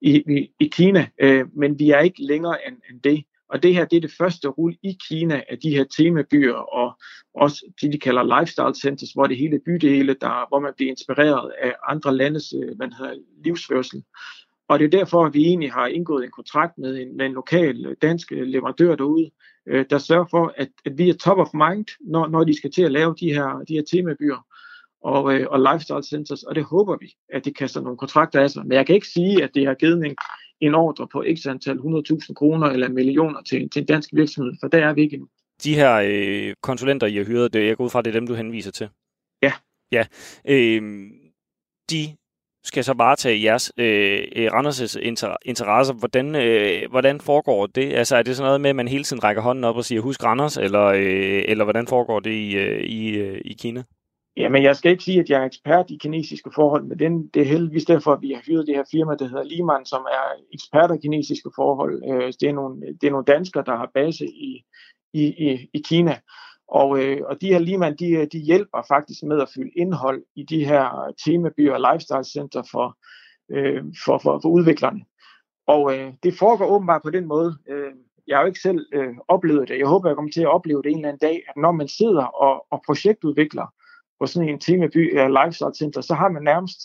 S5: i, i, i Kina, øh, men vi er ikke længere end, end det. Og det her, det er det første rul i Kina af de her temabyer, og også det, de kalder lifestyle centers, hvor det hele bydele, der, hvor man bliver inspireret af andre landes øh, hvad hedder, livsførsel. Og det er derfor, at vi egentlig har indgået en kontrakt med en, med en lokal øh, dansk leverandør derude, øh, der sørger for, at, at vi er top of mind, når, når de skal til at lave de her, de her temabyer og, øh, og lifestyle centers, og det håber vi, at det kaster nogle kontrakter af sig. Men jeg kan ikke sige, at det har givet en, en ordre på x antal 100.000 kroner eller millioner til, til en dansk virksomhed, for der er vi ikke endnu.
S2: De her øh, konsulenter, I har hyret, det, jeg går ud fra, det er dem, du henviser til?
S5: Ja.
S2: Ja. Øh, de skal så varetage jeres øh, øh Randers' inter- interesser. Hvordan, øh, hvordan foregår det? Altså er det sådan noget med, at man hele tiden rækker hånden op og siger, husk Randers, eller, øh, eller hvordan foregår det i, øh, i, øh, i Kina?
S5: Jamen, jeg skal ikke sige, at jeg er ekspert i kinesiske forhold, men den, det er heldigvis derfor, at vi har hyret det her firma, der hedder Liman, som er eksperter i kinesiske forhold. Øh, det, er nogle, det er nogle danskere, der har base i, i, i, i Kina. Og, øh, og de her Liman, de, øh, de hjælper faktisk med at fylde indhold i de her øh, temabyer og lifestyle center for, øh, for, for, for udviklerne. Og øh, det foregår åbenbart på den måde. Øh, jeg har jo ikke selv øh, oplevet det. Jeg håber, jeg kommer til at opleve det en eller anden dag, at når man sidder og, og projektudvikler på sådan en temaby eller lifestyle center, så har man nærmest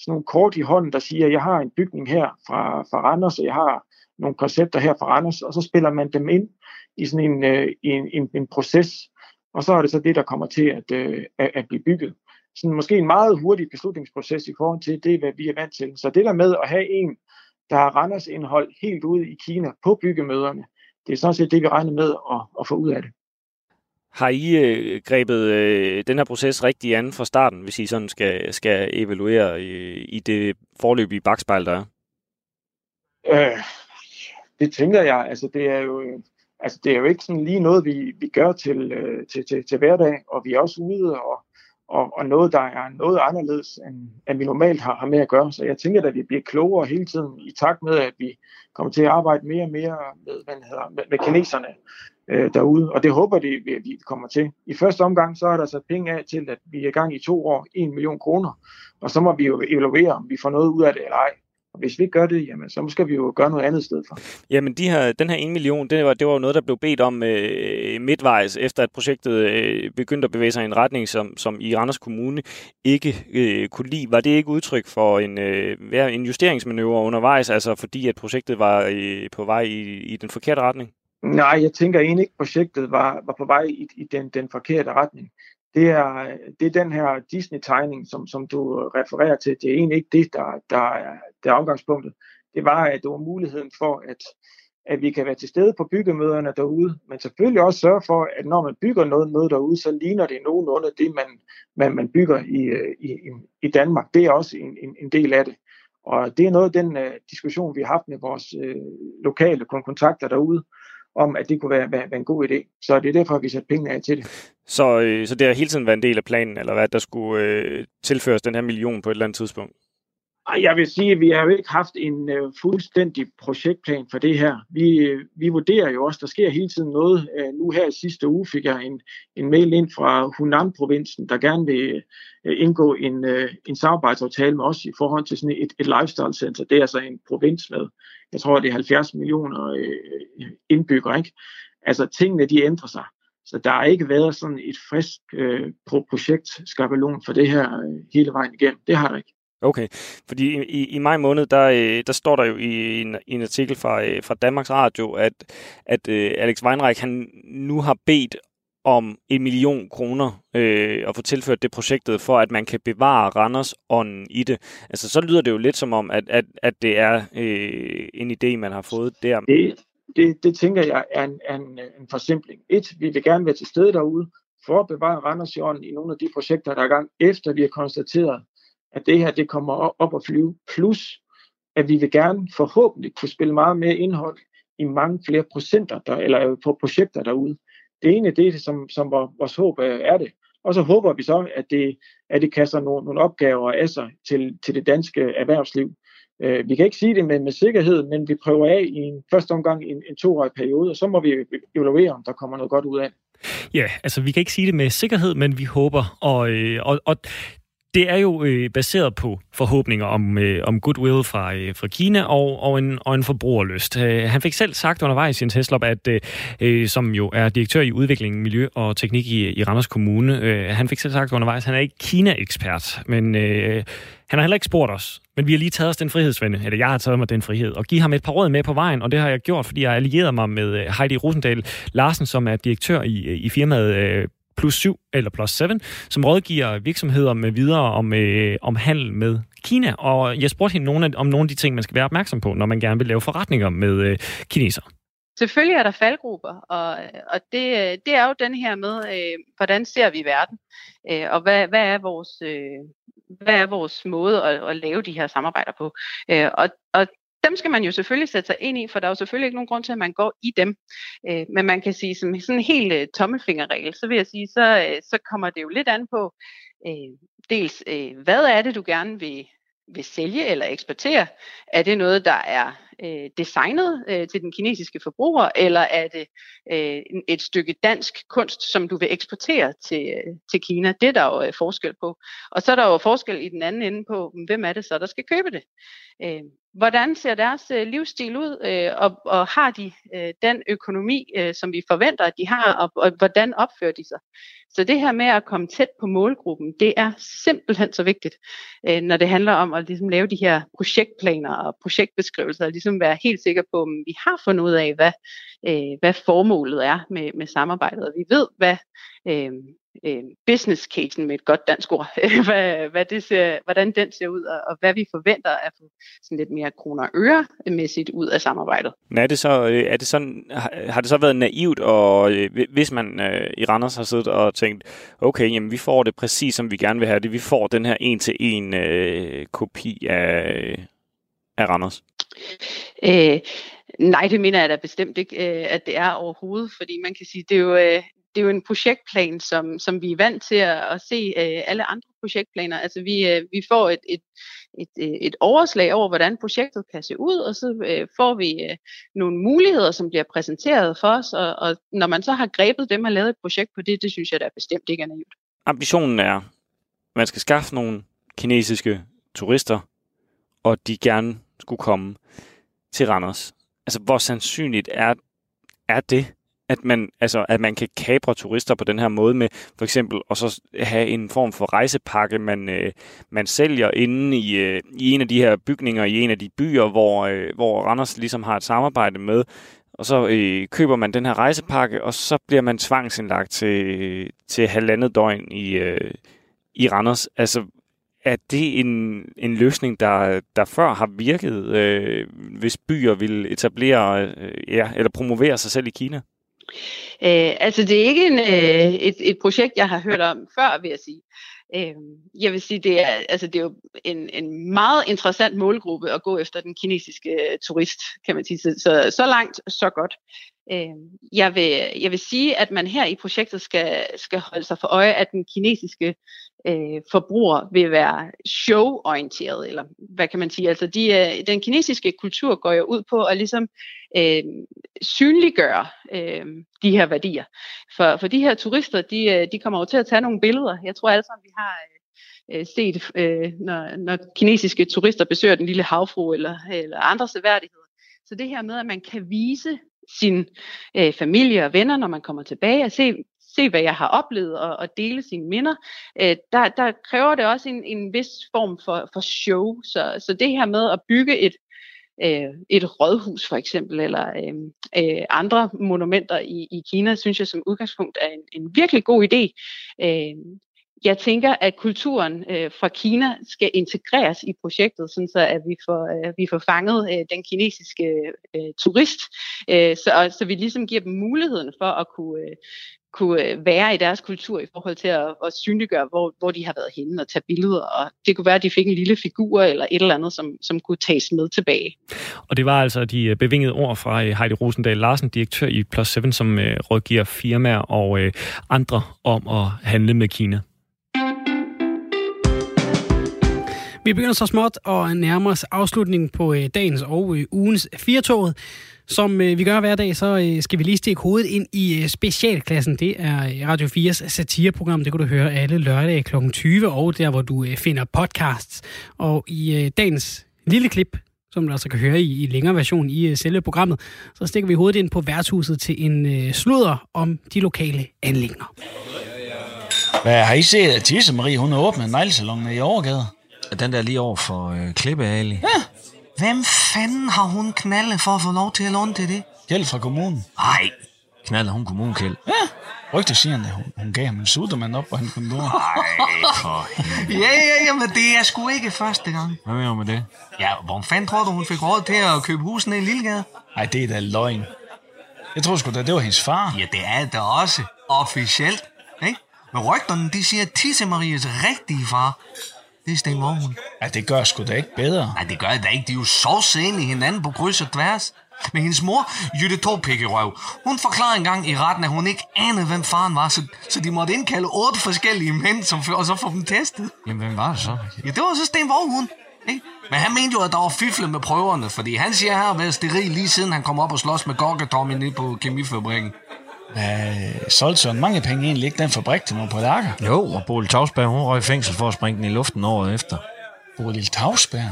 S5: sådan nogle kort i hånden, der siger, at jeg har en bygning her fra, fra Randers, og jeg har nogle koncepter her fra Randers, og så spiller man dem ind i sådan en, øh, en, en, en proces, og så er det så det, der kommer til at, øh, at, at blive bygget. Sådan måske en meget hurtig beslutningsproces i forhold til det, hvad vi er vant til. Så det der med at have en, der har Randers indhold helt ude i Kina på byggemøderne, det er sådan set det, vi regner med at, at få ud af det.
S2: Har I øh, grebet øh, den her proces rigtig an fra starten, hvis I sådan skal, skal evaluere øh, i det forløbige bagspejl, der er?
S5: Øh, det tænker jeg. Altså, det er jo, altså, det er jo ikke sådan lige noget, vi, vi gør til, øh, til, til, til hverdag, og vi er også ude og, og, og noget, der er noget anderledes, end, end vi normalt har, har med at gøre. Så jeg tænker, at vi bliver klogere hele tiden, i takt med, at vi kommer til at arbejde mere og mere med, hvad hedder, med, med kineserne øh, derude. Og det håber de, vi, vi kommer til. I første omgang, så er der sat penge af til, at vi er i gang i to år, 1 million kroner. Og så må vi jo evaluere, om vi får noget ud af det eller ej. Og hvis vi ikke gør det, jamen, så skal vi jo gøre noget andet sted for.
S2: Jamen, de her, den her 1 million, det var, det var jo noget, der blev bedt om øh, midtvejs, efter at projektet øh, begyndte at bevæge sig i en retning, som, som i Randers Kommune ikke øh, kunne lide. Var det ikke udtryk for en, øh, en justeringsmanøvre undervejs, altså fordi at projektet var øh, på vej i, i den forkerte retning?
S5: Nej, jeg tænker egentlig ikke, at projektet var, var på vej i, i den, den forkerte retning det er, det er den her Disney-tegning, som, som du refererer til. Det er egentlig ikke det, der, der, er, der er omgangspunktet. Det var, at det var muligheden for, at, at vi kan være til stede på byggemøderne derude, men selvfølgelig også sørge for, at når man bygger noget, noget derude, så ligner det nogenlunde det, man, man, man bygger i, i, i Danmark. Det er også en, en, en del af det. Og det er noget af den uh, diskussion, vi har haft med vores uh, lokale kontakter derude, om, at det kunne være, være, være en god idé. Så det er derfor, vi satte pengene af til det.
S2: Så, øh, så det har hele tiden været en del af planen, eller hvad, der skulle øh, tilføres den her million på et eller andet tidspunkt?
S5: Jeg vil sige, at vi har jo ikke haft en øh, fuldstændig projektplan for det her. Vi, øh, vi vurderer jo også, der sker hele tiden noget. Øh, nu her i sidste uge fik jeg en, en mail ind fra Hunan-provinsen, der gerne vil øh, indgå en, øh, en samarbejdsaftale med os i forhold til sådan et, et lifestyle center. Det er altså en provins med, jeg tror, det er 70 millioner øh, indbyggere. Ikke? Altså tingene, de ændrer sig. Så der har ikke været sådan et frisk øh, projekt skabelon for det her øh, hele vejen igennem. Det har der ikke.
S2: Okay, fordi i, i maj måned, der, øh, der står der jo i en, i en artikel fra, øh, fra Danmarks Radio, at, at uh, Alex Weinreich han nu har bedt om en million kroner øh, at få tilført det projektet, for at man kan bevare Randers ånden i det. Altså, så lyder det jo lidt som om, at, at, at det er øh, en idé, man har fået der.
S5: Det, det, det tænker jeg er en, en, en forsimpling. Et, vi vil gerne være til stede derude, for at bevare Randers i ånden i nogle af de projekter, der er i gang, efter vi har konstateret, at det her det kommer op og flyve. Plus, at vi vil gerne forhåbentlig kunne spille meget mere indhold i mange flere procenter, der, eller på projekter derude. Det ene det er det, som, som vores håb er det. Og så håber vi så, at det, at det kaster nogle, nogle opgaver af sig til, til det danske erhvervsliv. Øh, vi kan ikke sige det med, med sikkerhed, men vi prøver af i en første omgang en, en toårig periode, og så må vi evaluere, om der kommer noget godt ud af
S2: Ja, altså vi kan ikke sige det med sikkerhed, men vi håber, og, øh, og, og det er jo øh, baseret på forhåbninger om, øh, om goodwill fra, øh, fra Kina og, og, en, og en forbrugerlyst. Øh, han fik selv sagt undervejs i en Teslop, at øh, øh, som jo er direktør i udvikling, miljø og teknik i, i Randers Kommune, øh, han fik selv sagt undervejs, at han er ikke Kina-ekspert, men øh, han har heller ikke spurgt os. Men vi har lige taget os den frihedsvende, eller jeg har taget mig den frihed, og give ham et par råd med på vejen, og det har jeg gjort, fordi jeg allierede mig med øh, Heidi Rosendal Larsen, som er direktør i, øh, i firmaet øh, plus 7 eller plus 7, som rådgiver virksomheder med videre om, øh, om handel med Kina. Og jeg spurgte hende nogle af, om nogle af de ting, man skal være opmærksom på, når man gerne vil lave forretninger med øh, kinesere.
S6: Selvfølgelig er der faldgrupper, og, og det, øh, det er jo den her med, øh, hvordan ser vi verden, øh, og hvad, hvad, er vores, øh, hvad er vores måde at, at lave de her samarbejder på. Øh, og, og dem skal man jo selvfølgelig sætte sig ind i, for der er jo selvfølgelig ikke nogen grund til, at man går i dem. Øh, men man kan sige, som sådan en helt øh, tommelfingerregel, så vil jeg sige, så, øh, så kommer det jo lidt an på, øh, dels øh, hvad er det, du gerne vil, vil sælge eller eksportere? Er det noget, der er øh, designet øh, til den kinesiske forbruger, eller er det øh, et stykke dansk kunst, som du vil eksportere til, øh, til Kina? Det er der jo øh, forskel på. Og så er der jo forskel i den anden ende på, hvem er det så, der skal købe det? Øh, hvordan ser deres øh, livsstil ud, øh, og, og har de øh, den økonomi, øh, som vi forventer, at de har, og, og hvordan opfører de sig? Så det her med at komme tæt på målgruppen, det er simpelthen så vigtigt, øh, når det handler om at ligesom, lave de her projektplaner og projektbeskrivelser, og ligesom være helt sikker på, om vi har fundet ud af, hvad, øh, hvad formålet er med, med samarbejdet, og vi ved, hvad, øh, øh, business casen med et godt dansk ord, hvad, hvad det ser, hvordan den ser ud, og, og hvad vi forventer at få sådan lidt mere kroner og øre mæssigt ud af samarbejdet.
S2: Men er det så, øh, er det sådan, har det så været naivt, og øh, hvis man øh, i Randers har siddet og tænkt, okay, jamen vi får det præcis som vi gerne vil have det, vi får den her en-til-en øh, kopi af, af Randers?
S6: Øh, nej, det mener jeg da bestemt ikke, øh, at det er overhovedet, fordi man kan sige, det er jo, det er jo en projektplan, som, som vi er vant til at, at se øh, alle andre projektplaner. Altså vi, øh, vi får et, et, et, øh, et overslag over, hvordan projektet kan se ud, og så øh, får vi øh, nogle muligheder, som bliver præsenteret for os, og, og når man så har grebet dem og lavet et projekt på det, det synes jeg da bestemt ikke er naivt.
S2: Ambitionen er, at man skal skaffe nogle kinesiske turister, og de gerne skulle komme til Randers. Altså, hvor sandsynligt er, er det? At man, altså, at man kan kapre turister på den her måde med for eksempel og så have en form for rejsepakke, man, øh, man sælger inde i, øh, i en af de her bygninger i en af de byer, hvor, øh, hvor Randers ligesom har et samarbejde med. Og så øh, køber man den her rejsepakke, og så bliver man tvangsindlagt til, til halvandet døgn i, øh, i Randers. Altså, er det en, en løsning, der, der før har virket, øh, hvis byer vil etablere øh, ja, eller promovere sig selv i Kina?
S6: Øh, altså det er ikke en, øh, et, et projekt, jeg har hørt om før, vil jeg sige. Øh, jeg vil sige, det er, altså, det er jo en, en meget interessant målgruppe at gå efter den kinesiske øh, turist, kan man sige. Så, så, så langt, så godt. Øh, jeg, vil, jeg vil sige, at man her i projektet skal, skal holde sig for øje, at den kinesiske øh, forbruger vil være show-orienteret, eller hvad kan man sige? Altså de, øh, den kinesiske kultur går jo ud på at ligesom øh, synliggøre øh, de her værdier. For, for de her turister, de, øh, de kommer jo til at tage nogle billeder. Jeg tror alle sammen, vi har øh, øh, set, øh, når, når kinesiske turister besøger den lille havfru eller, eller andre seværdigheder. Så det her med, at man kan vise sin øh, familie og venner, når man kommer tilbage, og se, se hvad jeg har oplevet, og, og dele sine minder, øh, der, der kræver det også en, en vis form for, for show. Så, så det her med at bygge et, øh, et rådhus for eksempel, eller øh, øh, andre monumenter i, i Kina, synes jeg som udgangspunkt er en, en virkelig god idé. Øh, jeg tænker, at kulturen øh, fra Kina skal integreres i projektet, sådan så at vi får, øh, vi får fanget øh, den kinesiske øh, turist, øh, så, så vi ligesom giver dem muligheden for at kunne, øh, kunne øh, være i deres kultur i forhold til at, at synliggøre, hvor, hvor de har været henne og tage billeder. Og det kunne være, at de fik en lille figur eller et eller andet, som, som kunne tages med tilbage.
S2: Og det var altså de øh, bevingede ord fra øh, Heidi Rosendal Larsen, direktør i Plus 7, som rådgiver firmaer og andre om at handle med Kina.
S1: Vi begynder så småt at nærmer os afslutningen på øh, dagens og øh, ugens firtoget. Som øh, vi gør hver dag, så skal vi lige stikke hovedet ind i specialklassen. Det er Radio 4's satireprogram. Det kan du høre alle lørdage kl. 20, og der, hvor du finder podcasts. Og i dagens lille klip, som du altså kan høre i, i længere version i uh, selve programmet, så stikker vi hovedet ind på værtshuset til en uh, sludder om de lokale anlægner.
S7: Hvad har I set, at Tisse Marie, hun har åbnet en neglesalon i Overgade?
S8: Den der lige over for øh, Klippe Ali.
S7: Ja,
S8: Hvem fanden har hun knaldet for at få lov til at låne til det?
S7: Hjælp fra kommunen.
S8: Nej, knalder hun kommunkæld?
S7: Ja, rygter siger han, at hun, hun gav ham en sudermand op på hans kontor.
S8: Nej, for Ja, ja, ja, men det er sgu ikke første gang.
S2: Hvad mener du med det?
S8: Ja, hvor fanden tror du, hun fik råd til at købe husene i Lillegade?
S7: Nej, det er da løgn. Jeg tror sgu da, det var hendes far.
S8: Ja, det er det også. Officielt. Ikke? Men rygterne, de siger, at Tisse Maries rigtige far, det er Sten Vormund.
S7: Ja, det gør sgu da ikke bedre.
S8: Nej, det gør det da ikke. De er jo så i hinanden på kryds og tværs. Men hendes mor, Jytte Torpikkerøv, hun forklarede engang i retten, at hun ikke anede, hvem faren var, så, så de måtte indkalde otte forskellige mænd, som, og så få dem testet.
S2: Jamen, hvem var det så?
S8: Ja, det var så Sten Vorhund. Ikke? Men han mente jo, at der var fifle med prøverne, fordi han siger, at han har været steril lige siden han kom op og slås med Tommy nede på kemifabrikken.
S7: Hvad solgte Søren mange penge egentlig ikke den fabrik til nogle polakker?
S9: Jo, og Bolle Tavsberg, hun røg i fængsel for at springe den i luften året efter.
S7: Bodil Tavsberg?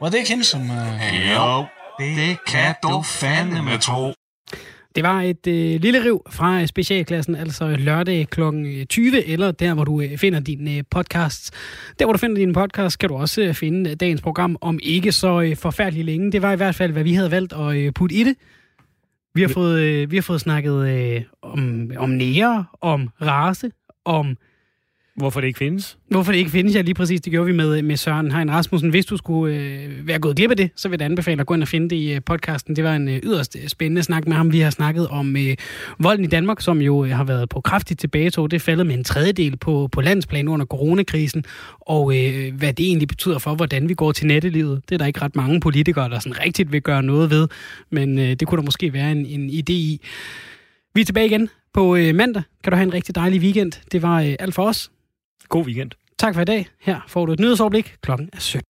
S7: Var det ikke hende, som... Uh...
S8: Jo, det kan du fandme tro.
S1: Det var et øh, lille riv fra øh, specialklassen, altså lørdag kl. 20, eller der, hvor du øh, finder din øh, podcast. Der, hvor du finder din podcast, kan du også øh, finde øh, dagens program om ikke så øh, forfærdeligt længe. Det var i hvert fald, hvad vi havde valgt at øh, putte i det. Vi har fået, øh, vi har fået snakket øh, om, om nære, om race, om
S2: Hvorfor det ikke findes?
S1: Hvorfor det ikke findes, ja lige præcis. Det gjorde vi med, med Søren Hein Rasmussen. Hvis du skulle øh, være gået glip af det, så vil jeg anbefale at gå ind og finde det i øh, podcasten. Det var en øh, yderst øh, spændende snak med ham. Vi har snakket om øh, volden i Danmark, som jo øh, har været på kraftigt tilbagetog. Det faldet med en tredjedel på, på landsplan under coronakrisen. Og øh, hvad det egentlig betyder for, hvordan vi går til nettelivet. Det er der ikke ret mange politikere, der sådan rigtigt vil gøre noget ved. Men øh, det kunne der måske være en, en idé i. Vi er tilbage igen på øh, mandag. Kan du have en rigtig dejlig weekend. Det var øh, alt for os.
S2: God weekend.
S1: Tak for i dag. Her får du et nyhedsoverblik. Klokken er 17.